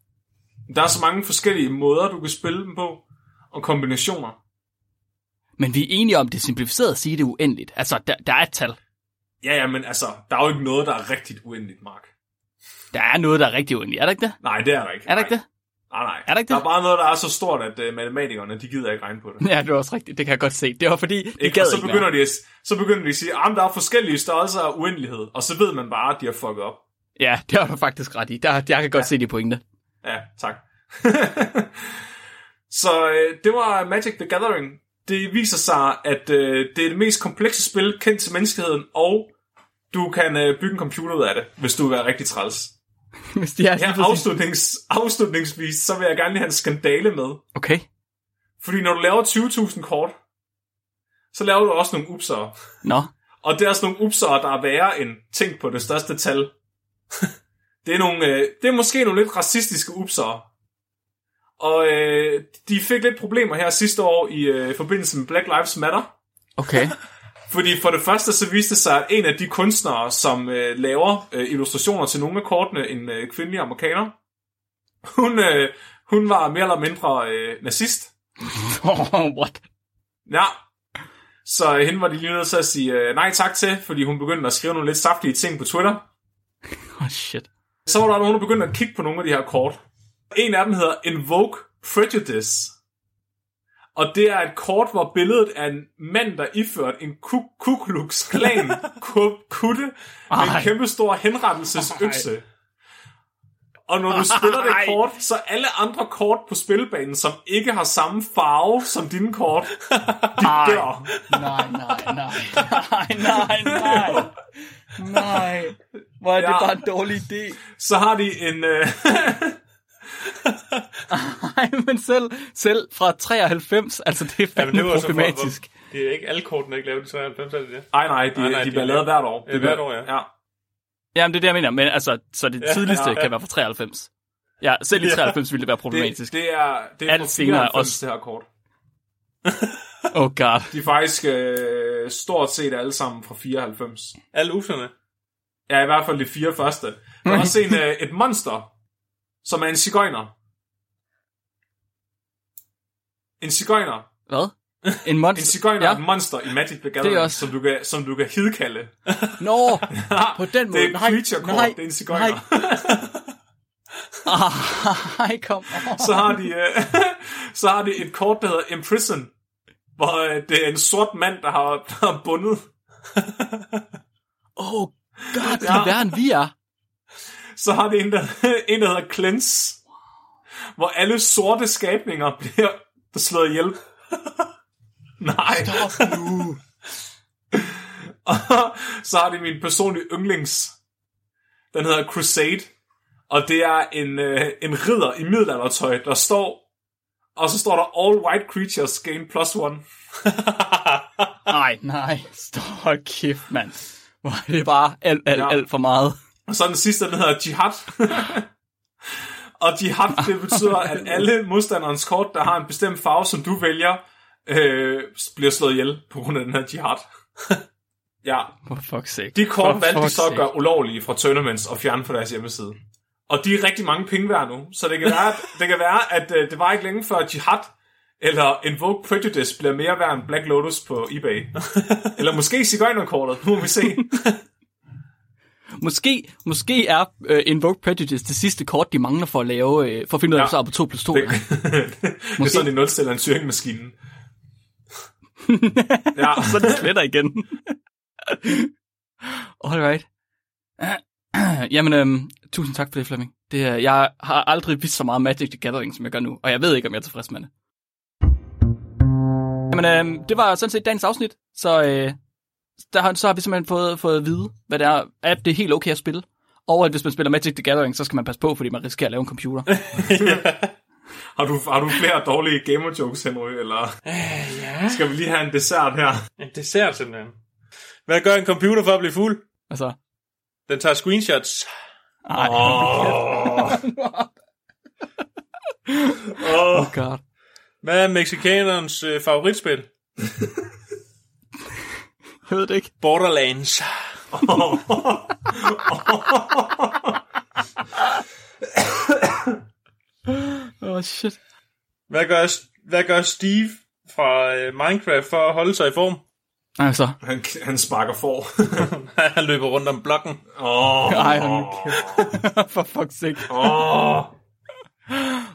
Der er så mange forskellige måder, du kan spille dem på, og kombinationer. Men vi er enige om, det er simplificeret at sige, det er uendeligt. Altså, der, der er et tal. Ja, ja, men altså, der er jo ikke noget, der er rigtigt uendeligt, Mark. Der er noget, der er rigtig uendeligt. Er der ikke det? Nej, det er der ikke. Er der ikke det? Nej, nej. Er der ikke Der det? er bare noget, der er så stort, at uh, matematikerne, de gider ikke regne på det. *laughs* Ja, det er også rigtigt. Det kan jeg godt se. Det var fordi, de Ikke? gad så ikke begynder, de, at- så begynder de at sige, at der er forskellige størrelser af uendelighed, og så ved man bare, at de har fucket op. Ja, det har du faktisk ret i. Der, jeg kan godt ja. se de pointe. Ja, tak. *laughs* så øh, det var Magic the Gathering. Det viser sig, at øh, det er det mest komplekse spil kendt til menneskeheden, og du kan øh, bygge en computer ud af det, hvis du vil være rigtig træls. *laughs* Hvis de er præcis- afslutnings, afslutningsvis, så vil jeg gerne lige have en skandale med. Okay. Fordi når du laver 20.000 kort, så laver du også nogle upsere. Nå. Og det er også nogle upsere, der er værre end tænk på det største tal. *laughs* det, er nogle, øh, det er måske nogle lidt racistiske upsere. Og øh, de fik lidt problemer her sidste år i øh, forbindelse med Black Lives Matter. Okay. *laughs* Fordi for det første så viste det sig, at en af de kunstnere, som øh, laver øh, illustrationer til nogle af kortene, en øh, kvindelig amerikaner, hun, øh, hun var mere eller mindre øh, nazist. *laughs* What? Ja. Så hende var de lige nødt til at sige øh, nej tak til, fordi hun begyndte at skrive nogle lidt saftige ting på Twitter. *laughs* Oh, shit. Så var der nogen, der begyndte at kigge på nogle af de her kort. En af dem hedder Invoke Prejudice. Og det er et kort, hvor billedet af en mand, der iført en Ku Klux Klan ku- kutte med en kæmpe stor henrettelsesøkse. Og når du spiller det kort, så alle andre kort på spilbanen, som ikke har samme farve som dine kort, de Ej. dør. Nej, nej, nej. Nej, nej, nej. Nej. Hvor er det Ja. bare en dårlig idé. Så har de en... Øh, *laughs* *laughs* Nej, men selv, selv fra 93, altså det er fandme det var så for- problematisk. hvor- Det er ikke alle kortene, der ikke lavet i 93, er det det? nej, nej, de, Nej, nej, de de bliver er lavet hvert år. Ja, Det hvert bliver- år, ja. ja. Jamen, det er det, jeg mener. Men altså, så det Ja, tidligste ja, ja. kan være fra 93. Ja, selv i Ja. 93 ville det være Det, problematisk. det er, det er Alt fra senere 94, også. det her kort. *laughs* Oh god. De er faktisk øh, stort set alle sammen fra 94. Alle userne. Ja, i hvert fald de fire første. Der er *laughs* også en, øh, et monster, som er en cigøjner. En cigøjner. Hvad? En monster? *laughs* En cigøjner Ja. er et monster i Magic the Gathering, er også- som, du kan, som du kan hidkalde. *laughs* Nå, på den måde. *laughs* Det er et creature kort, nej, det er en cigøjner. Nej, kom. så har de øh, så har de et kort, der hedder Imprison, hvor øh, det er en sort mand, der har, der har bundet. Oh god, det er værre end vi er. Så har de en, der, en, der hedder Cleanse, hvor alle sorte skabninger bliver slået ihjel. *laughs* Nej. Stop nu. *laughs* Og så har de min personlige yndlings. Den hedder Crusade. Og det er en, øh, en ridder i middelaldertøj, der står... Og så står der All White Creatures gain plus one. *laughs* Nej, nej. Stop kæft, mand. Hvor er det bare alt, alt, Ja. alt for meget. Og så den sidste, den hedder Jihad. *laughs* og Jihad, det betyder, at alle modstanderens kort, der har en bestemt farve, som du vælger, øh, bliver slået ihjel på grund af den her Jihad. *laughs* ja, For fuck's sake. de kort For valgte de så at gøre ulovlige fra tournaments og fjerne fra deres hjemmeside. Og de er rigtig mange penge værd nu, så det kan være, at, det, kan være, at øh, det var ikke længe før Jihad eller Invoke Prejudice bliver mere værd end Black Lotus på eBay. *laughs* eller måske Sigøjnerkortet, nu må vi se. Måske, måske er uh, Invoke Prejudice det sidste kort, de mangler for at lave, uh, for at finde ud af, Ja. så er på 2 plus 2. Det, *laughs* det er sådan, de nulstiller en Turing-maskinen. *laughs* ja, så er det sletter igen. Alright. Jamen, øhm, tusind tak for det, Flemming. Det, jeg har aldrig vist så meget Magic the Gathering, som jeg gør nu, og jeg ved ikke, om jeg er tilfreds med det. Jamen, øhm, det var sådan set dagens afsnit, så, øh, der har, så har vi simpelthen fået, fået at vide, hvad det er, at det er helt okay at spille. Og at hvis man spiller Magic the Gathering, så skal man passe på, fordi man risikerer at lave en computer. *laughs* har du, har du flere dårlige gamer jokes, Henry, eller Øh, ja. skal vi lige have en dessert her? En dessert simpelthen. Hvad gør en computer for at blive fuld? altså, Den tager screenshots. ej, Åh, *laughs* oh god. Hvad er mexicanerens øh, favoritspil? *laughs* Jeg ved det ikke. Borderlands. Åh, oh, shit. Hvad gør, hvad gør Steve fra øh, Minecraft for at holde sig i form? Altså, han, han sparker for. *laughs* Han løber rundt om blokken. Åh, ej, nu *laughs* kæft. For fuck's sake. åh.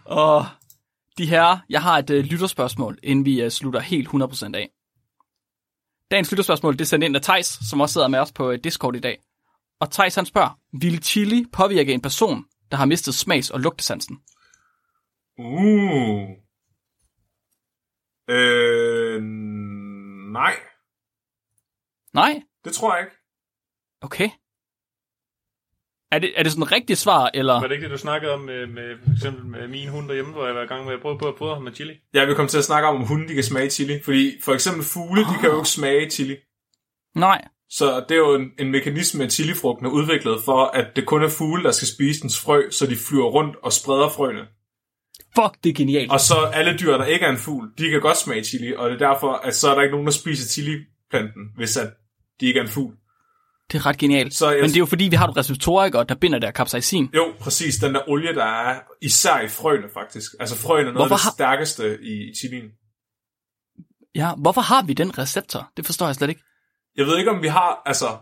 Og de her, jeg har et øh, lytterspørgsmål, inden vi øh, slutter helt 100% af. Dagens lytterspørgsmål, det er sendt ind af Tejs, som også sidder med os på øh, Discord i dag. Og Tejs han spørger, vil chili påvirke en person, der har mistet smags- og lugtesansen? Uh. Øh, nej, Nej? det tror jeg ikke. Okay. Er det, er det sådan et rigtigt svar, eller? Var det ikke det, du snakkede om med, med for eksempel med min hund derhjemme, hvor jeg var i gang med at prøve på at fodre ham med chili? Jeg vil komme til at snakke om, om hunde de kan smage chili. Fordi for eksempel fugle, de kan jo ikke smage chili. Nej. Så det er jo en, en mekanisme, at chilifrugten er udviklet for, at det kun er fugle, der skal spise dens frø, så de flyver rundt og spreder frøene. Fuck, det er genialt. Og så alle dyr, der ikke er en fugl, de kan godt smage chili, og det er derfor, at så er der ikke nogen, der spiser chiliplanten, hvis at de ikke er en fugl. Det er ret genialt. Så jeg- Men det er jo fordi, vi har et receptorer, og der binder der capsaicin. Jo, præcis. Den der olie, der er især i frøene, faktisk. Altså frøene er noget Hvorfor af det har- stærkeste i chilien. Ja, hvorfor har vi den receptor? Det forstår jeg slet ikke. Jeg ved ikke, om vi har, altså,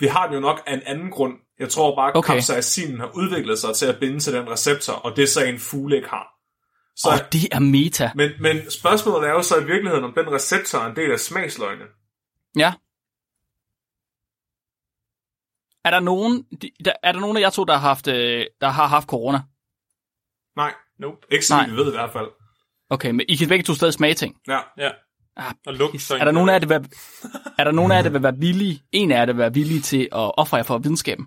vi har den jo nok af en anden grund. Jeg tror bare, at Okay. capsaicinen har udviklet sig til at binde til den receptor, og det er så en fugle ikke har. Så, oh, det er meta. men, men spørgsmålet er jo så i virkeligheden, om den receptor er en del af smagsløgene. Ja. Er der nogen, de- der, er der nogen af jer to, der har haft, øh, der har haft corona? Nej, Nope. ikke så vi ved i hvert fald. Okay, men I kan begge to stadig smage ting. Ja. Ja. Ah, Og lugt pis. så er der nogen af jer, der vil, er der nogen af jer, der vil være villige, en af jer, der vil være villige til at ofre jer for videnskaben?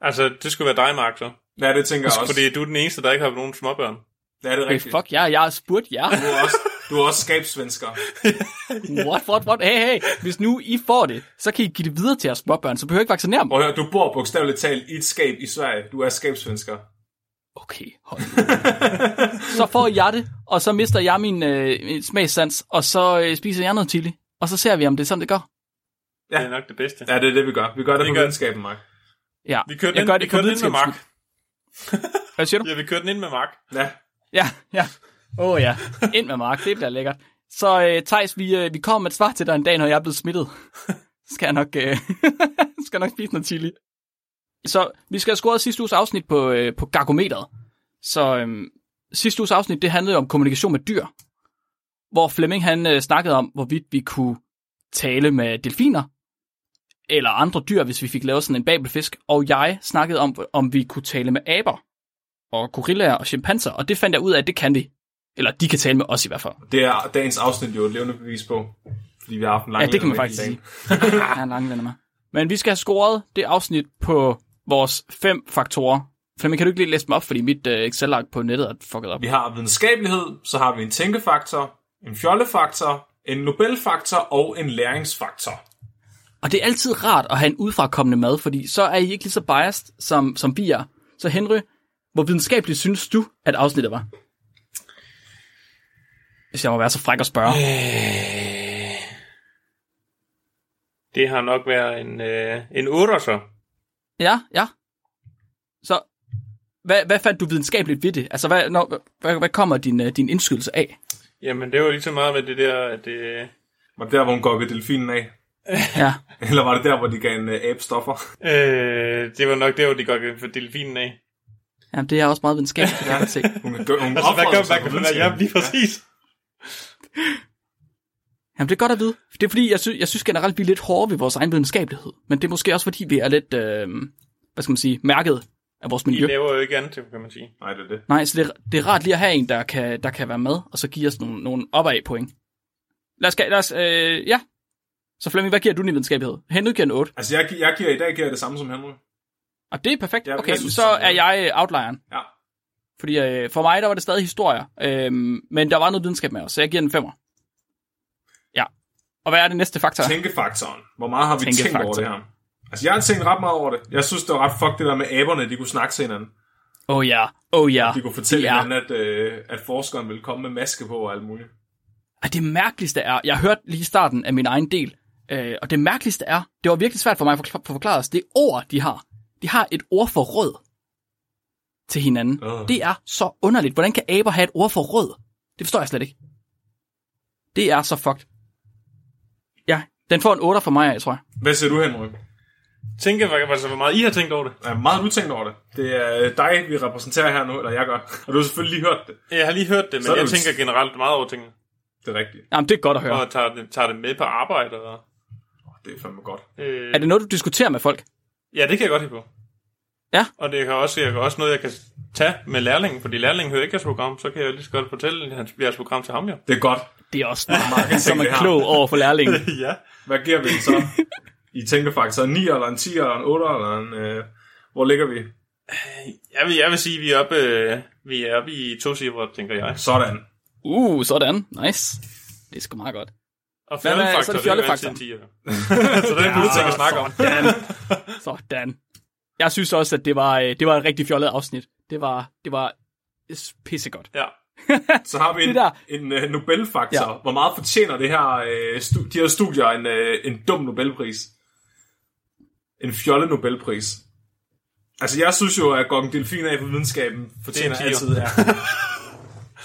Altså, det skulle være dig, Mark, så. Ja, det tænker jeg også. Fordi du er den eneste, der ikke har nogen småbørn. Ja, det er Hey, rigtigt. fuck ja, jeg har spurgt jer. Du er også, du er også skabsvensker. *laughs* What, what, what? Hey, hey, hvis nu I får det, så kan I give det videre til jeres småbørn, så behøver I ikke vaccinere dem. Prøv at høre, du bor bogstaveligt talt i et skab i Sverige. Du er skabsvensker. Okay, hold. *laughs* Så får jeg det, og så mister jeg min øh, min smagssans, og så øh, spiser jeg noget chili. Og så ser vi, om det er sådan, det går. Ja. Det er nok det bedste. Ja, det er det, vi gør. Vi gør det Vi på gør- videnskaben, Mark. Ja, Vi kørte jeg ind, gør vi det på kørte ind med Mark. Hvad siger du? Ja, vi kørte den ind med Mark. Ja. Ja, ja. Åh oh, ja, *laughs* ind med Mark, det bliver lækkert. Så øh, Thijs, vi, øh, vi kommer med et svar til dig en dag, når jeg er blevet smittet. *laughs* Skal jeg nok, øh, *laughs* skal jeg nok spise noget chili. Så vi skal have scoret sidste uges afsnit på, øh, på Gargometeret. Så øh, sidste uges afsnit, det handlede om kommunikation med dyr. Hvor Flemming han øh, snakkede om, hvorvidt vi kunne tale med delfiner, eller andre dyr, hvis vi fik lavet sådan en babelfisk. Og jeg snakkede om, om vi kunne tale med aber, og gorillaer og chimpanser, og det fandt jeg ud af, at det kan vi. Eller de kan tale med os i hvert fald. Det er dagens afsnit jo et levende bevis på. Fordi vi har haft en lang Ja, det kan man faktisk sige. *laughs* Jeg er en lang med. Men vi skal have scoret det afsnit på vores fem faktorer. Flemming, kan du ikke lige læse dem op, fordi mit uh, Excel-ark på nettet er fucket op. Vi har videnskabelighed, så har vi en tænkefaktor, en fjollefaktor, en Nobelfaktor og en læringsfaktor. Og det er altid rart at have en udefrakommende mad, fordi så er I ikke lige så biased, som, som vi er. Så Henry, hvor videnskabeligt synes du, at afsnittet var? Hvis jeg må være så fræk at spørge. Det har nok været en, øh, en 8 så. Ja, ja. Så, hvad, hvad fandt du videnskabeligt ved det? Altså, hvad, når, hvad, hvad kommer din, øh, din indskydelse af? Jamen, det var lige så meget med det der, at det... Var det der, hvor hun gokkede delfinen af? Ja. *laughs* Eller var det der, hvor de gav en uh, abe stoffer? Øh, det var nok der, hvor de godt for delfinen af. Jamen, det er også meget videnskabeligt, det kan jeg se. Hun, hun Altså, hvad gør man? ja, lige præcis. *laughs* Jamen, det er godt at vide. Det er fordi, jeg, sy- jeg synes generelt, vi er lidt hårde ved vores egen videnskabelighed. Men det er måske også fordi, vi er lidt, øh, hvad skal man sige, mærket af vores De miljø. laver jo ikke andet, kan man sige. Nej, det er det. Nej, så det, er- det er rart lige at have en, der kan, der kan være med, og så give os nogle, nogle opad point. Lad os, lad os øh, ja. Så Flemming, hvad giver du den i videnskabelighed? Henrik giver en 8. Altså, jeg, gi- jeg giver i dag giver jeg det samme som Henry. Og det er perfekt. Okay, jeg synes, så er- jeg outlieren. Ja. Fordi øh, for mig, der var det stadig historier. Øh, men der var noget videnskab med os, så jeg giver den 5'er. Ja. Og hvad er det næste faktor? Tænkefaktoren. Hvor meget har vi tænkt over det her? Altså, jeg har tænkt ret meget over det. Jeg synes, det var ret fuck det der med aberne, de kunne snakke til hinanden. Oh ja, oh ja. De kunne fortælle er- hinanden, at, øh, at forskeren ville komme med maske på og alt muligt. Og det mærkeligste er, jeg har hørt lige i starten af min egen del, øh, og det mærkeligste er, det var virkelig svært for mig at forkl- få forklaret os, det ord, de har. De har et ord for rød til hinanden. Øh. Det er så underligt. Hvordan kan aber have et ord for rød? Det forstår jeg slet ikke. Det er så fucked. Ja, den får en 8 for mig, jeg tror jeg. Hvad siger du, Henry? Tænker, hvad, altså, hvor meget I har tænkt over det. Er meget du tænkt over det? Det er dig, vi repræsenterer her nu, eller jeg gør. *laughs* Og du har selvfølgelig lige hørt det. Jeg har lige hørt det, men Så jeg det tænker generelt meget over tingene. Det er rigtigt. Jamen, det er godt at høre. Og tager det, tager det med på arbejde. Og, Det er fandme godt. øh, Er det noget, du diskuterer med folk? Ja, det kan jeg godt lide på. Ja. Og det kan også, jeg kan også noget, jeg kan tage med lærlingen, fordi lærlingen hører ikke jeres program, så kan jeg lige så godt fortælle hans, jeres program til ham, jo. Det er godt. Det er også meget, *laughs* som det er klog over for lærlingen. *laughs* ja. Hvad giver vi så? I tænkefaktor 9 eller en 10 eller en 8 eller en... Øh, hvor ligger vi? Jeg vil, jeg vil sige, at vi er oppe, øh, vi er oppe i to cifre, tænker jeg. Sådan. Uh, sådan. Nice. Det er sgu meget godt. Og fjollefaktor, så er det det er jo fjollefaktor. altid en 10'er. *laughs* så det er en ting at snakke om. Sådan. Jeg synes også, at det var, øh, det var et rigtig fjollet afsnit. Det var, det var pissegodt. Ja. *laughs* Så har vi en, der- en uh, Nobelfaktor. Ja. Hvor meget fortjener det her, uh, stu- de her studier en, uh, en dum Nobelpris? En fjolle Nobelpris. Altså, jeg synes jo, at Gong Delfin af på videnskaben fortjener er altid tier. *laughs*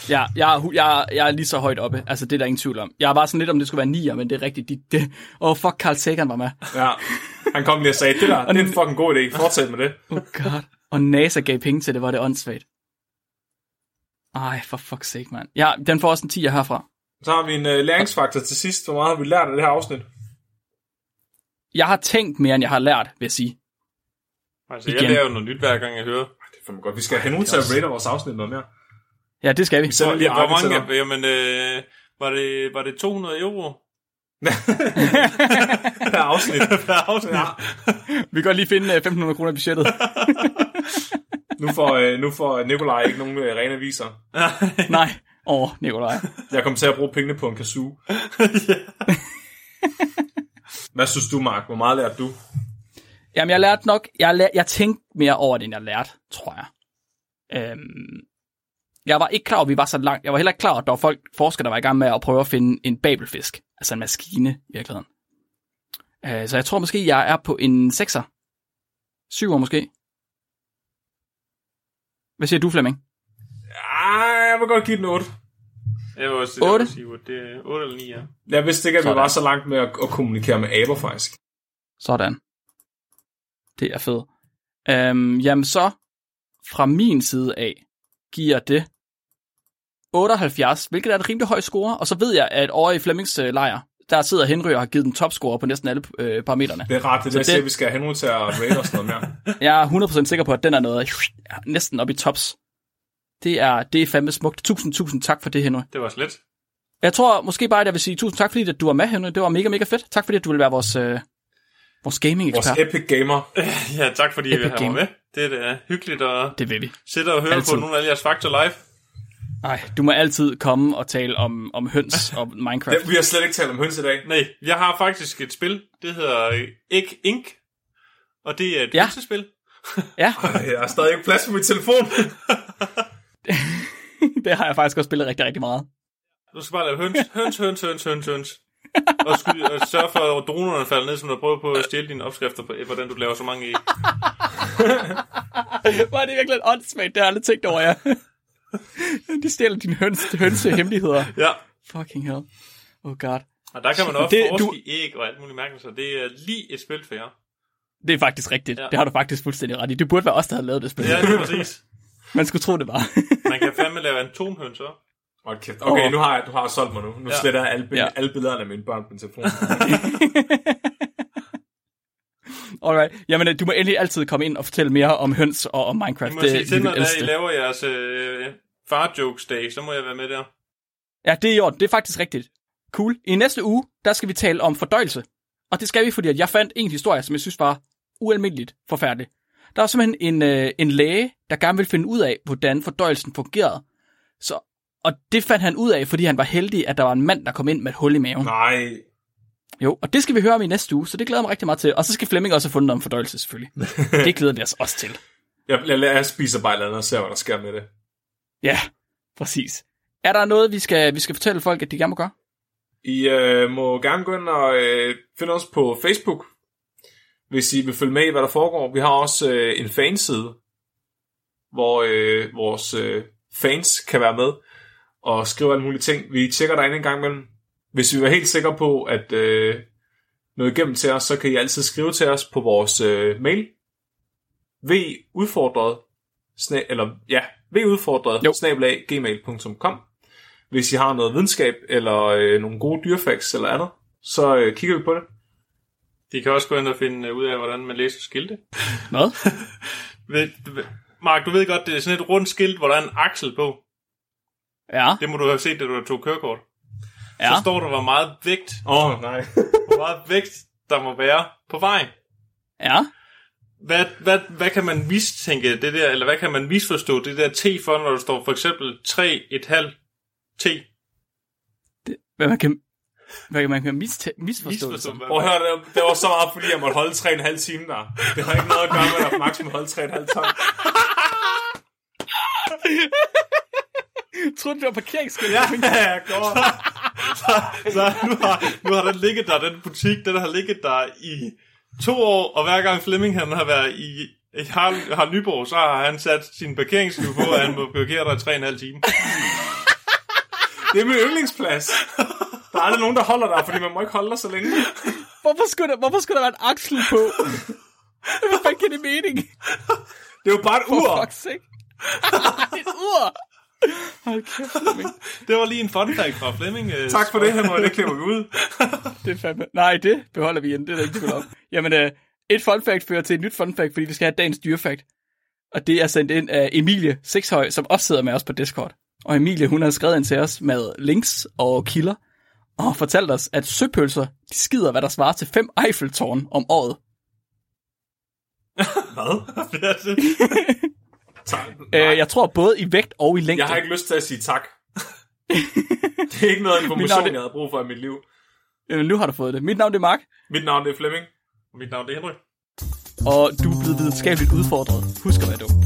ja. Jeg, er- jeg, jeg er lige så højt oppe. Altså, det er der ingen tvivl om. Jeg var sådan lidt, om det skulle være 9, men det er rigtigt. De, det, oh, fuck, Carl Sagan var med. Ja. Han kom lige og sagde, det der, det er en fucking god idé. Fortsæt med det. *laughs* Oh god. Og NASA gav penge til det, var det åndssvagt. Ej, for fuck's sake, mand. Ja, den får også en 10 herfra. Så har vi en uh, læringsfaktor til sidst. Hvor meget har vi lært af det her afsnit? Jeg har tænkt mere, end jeg har lært, vil jeg sige. Altså, jeg Igen. lærer jo noget nyt hver gang, jeg hører. Det er fandme godt. Vi skal have nogen til at rate vores afsnit noget mere. Ja, det skal vi. Lige Hvor Arke til mange, jamen, øh, var, det, var det 200 euro *laughs* Per afsnit. *laughs* per afsnit? Ja. Vi kan godt lige finde øh, 1500 kroner i budgettet. *laughs* Nu får, øh, nu får Nikolaj ikke nogen øh, rene aviser. Nej. Åh, oh, Nikolaj. Jeg kommer til at bruge pengene på en kazoo. Hvad synes du, Mark? Hvor meget lærte du? Jamen, jeg lærte nok... Jeg, lær, jeg tænkte mere over det, end jeg lærte, tror jeg. Øhm, jeg var ikke klar over, at vi var så langt. Jeg var heller ikke klar over, at der var folk, forskere, der var i gang med at prøve at finde en babelfisk. Altså en maskine, i virkeligheden. Øh, så jeg tror måske, jeg er på en 6'er. 7'er måske. Hvad siger du, Flemming? Ah, jeg vil godt give den 8. Jeg vil også Otte? jeg vil sige, at det er 8 eller 9, ja. Jeg vidste ikke, at vi Sådan. var så langt med at, at kommunikere med aber, faktisk. Sådan. Det er fedt. Øhm, jamen så, fra min side af, giver det 78, hvilket er et rimelig høj score. Og så ved jeg, at over i Flemmings øh, lejr, der sidder Henry og har givet den topscore på næsten alle øh, parametrene. Det er rart, det er det, jeg det- siger, at vi skal have til at rate os noget mere. *laughs* Jeg er 100% sikker på, at den er noget næsten op i tops. Det er, det er fandme smukt. Tusind, tusind tak for det, Henry. Det var slet. Jeg tror måske bare, at jeg vil sige tusind tak, fordi at du var med, Henry. Det var mega, mega fedt. Tak fordi, at du ville være vores, øh, vores gaming-ekspert. Vores epic gamer. *laughs* Ja, tak fordi I Epic vil have mig med. Det er da hyggeligt at Det vil vi. sidde og høre Altid. på nogle af jeres Factor Live. Nej, du må altid komme og tale om, om høns *laughs* og Minecraft. Ja, vi har slet ikke talt om høns i dag. Nej, jeg har faktisk et spil. Det hedder øh, Egg Inc. Og det er et Ja. hønsespil. *laughs* Ja, Jeg har stadig ikke plads på min telefon. *laughs* det har jeg faktisk også spillet rigtig, rigtig meget. Du skal bare lave høns, høns, høns, høns, høns, høns. Og, sky, og sørge for, at dronerne falder ned, så du prøver på at stjæle dine opskrifter på, hvordan du laver så mange. Hvor er det virkelig åndssvagt, det har jeg aldrig tænkt over, ja. *laughs* De stjæler dine høns, hønse hemmeligheder. *laughs* Ja, Fucking hell. Oh god. og der kan man også Det- forske du- æg og alt muligt mærkeligt, så det er lige et spil for jer. Det er faktisk rigtigt. Ja. Det har du faktisk fuldstændig ret i. Det burde være os, der havde lavet det spil. Ja, det er præcis. *laughs* Man skulle tro, det var. Man kan fandme lave atomhøns også. Hold kæft. Okay, Åh. nu har jeg, du har solgt mig nu. Nu Ja. sletter jeg alle, Ja. alle billederne af mine børn på min telefon. Alright. Jamen, øh, du må endelig altid komme ind og fortælle mere om høns og om Minecraft. I må sige det, til, vi når vil elske I laver jeres øh, far-jokes dag, så må jeg være med der. Ja, det er i orden. Det er faktisk rigtigt. Cool. I næste uge, der skal vi tale om fordøjelse. Og det skal vi, fordi at jeg fandt en historie, som jeg synes var ualmindeligt forfærdelig. Der var simpelthen en, øh, en læge, der gerne ville finde ud af, hvordan fordøjelsen fungerede. Så, og det fandt han ud af, fordi han var heldig, at der var en mand, der kom ind med et hul i maven. Nej. Jo, og det skal vi høre om i næste uge, så det glæder jeg mig rigtig meget til. Og så skal Flemming også have fundet om fordøjelse, selvfølgelig. *laughs* det glæder vi os også til. Jeg, jeg, jeg spiser bare et eller andet og ser, hvad der sker med det. Ja, præcis. Er der noget, vi skal, vi skal fortælle folk, at de gerne må gøre? I øh, må gerne gå ind og øh, finde os på Facebook, hvis I vil følge med i, hvad der foregår. Vi har også øh, en fanside, hvor øh, vores øh, fans kan være med og skrive alle mulige ting. Vi tjekker derinde en gang imellem. Hvis vi er helt sikre på, at øh, noget igennem til os, så kan I altid skrive til os på vores øh, mail. V udfordret, sna- eller ja, V udfordret, Jo. snabelag, gmail.com. Hvis I har noget videnskab, eller øh, nogle gode dyrfacts eller andet, så øh, kigger vi på det. De kan også gå ind og finde øh, ud af, hvordan man læser skilte. *laughs* Hvad? *laughs* Mark, du ved godt, det er sådan et rundt skilt, hvor der er en aksel på. Ja, Det må du have set, da du tog kørekort. ja. Så står der, hvor meget vægt, Åh, oh, nej. *laughs* hvor meget vægt der må være på vejen. Ja. Hvad, hvad, hvad kan man mistænke det der, eller hvad kan man misforstå det der T for, når der står for eksempel 3,5 T? Hvad man kan, hvad man kan misforstå, Misforstå, det Prøv at høre, det, det var så meget, fordi jeg måtte holde 3,5 timer der. Det har ikke noget at gøre med, at Max må holde 3,5 ton. Jeg troede, det var parkeringsskilt. Ja, Ja, godt. så nu har, nu har den ligget der, den butik, den har ligget der i to år, og hver gang Flemming han har været i, i har, har Nyborg, så har han sat sin parkeringsskive på, og han må parkere der i tre og en halv time. Det er min yndlingsplads. Der er aldrig nogen, der holder dig, fordi man må ikke holde dig så længe. Hvorfor skulle der, hvorfor skulle der være en aksel på? Hvad fanden kan det mening? Det er jo bare et For ur. fuck's sake. *laughs* et ur! Hold kæft, Flemming. *laughs* Det var lige en fun fact fra Flemming. øh, Tak for det, Henrik. Det klipper vi ud. *laughs* Det er fandme... Nej, det beholder vi igen. Det er der ikke tvivl om. Jamen, uh, et fun fact fører til et nyt fun fact, fordi vi skal have dagens dyrefakt. Og det er sendt ind af Emilie Sixhøj, som også sidder med os på Discord. Og Emilie, hun har skrevet ind til os med links og kilder, og fortalt os, at søpølser, de skider, hvad der svarer til fem Eiffeltårn om året. *laughs* Hvad? Tak. Øh, jeg tror både i vægt og i længde. Jeg har ikke lyst til at sige tak. *laughs* det er ikke noget information, det- jeg havde brug for i mit liv. Øh, nu har du fået det. Mit navn det er Mark, Mit navn det er Flemming. Mit navn det er Henry. og du er blevet videnskabeligt udfordret. Husk at være dum.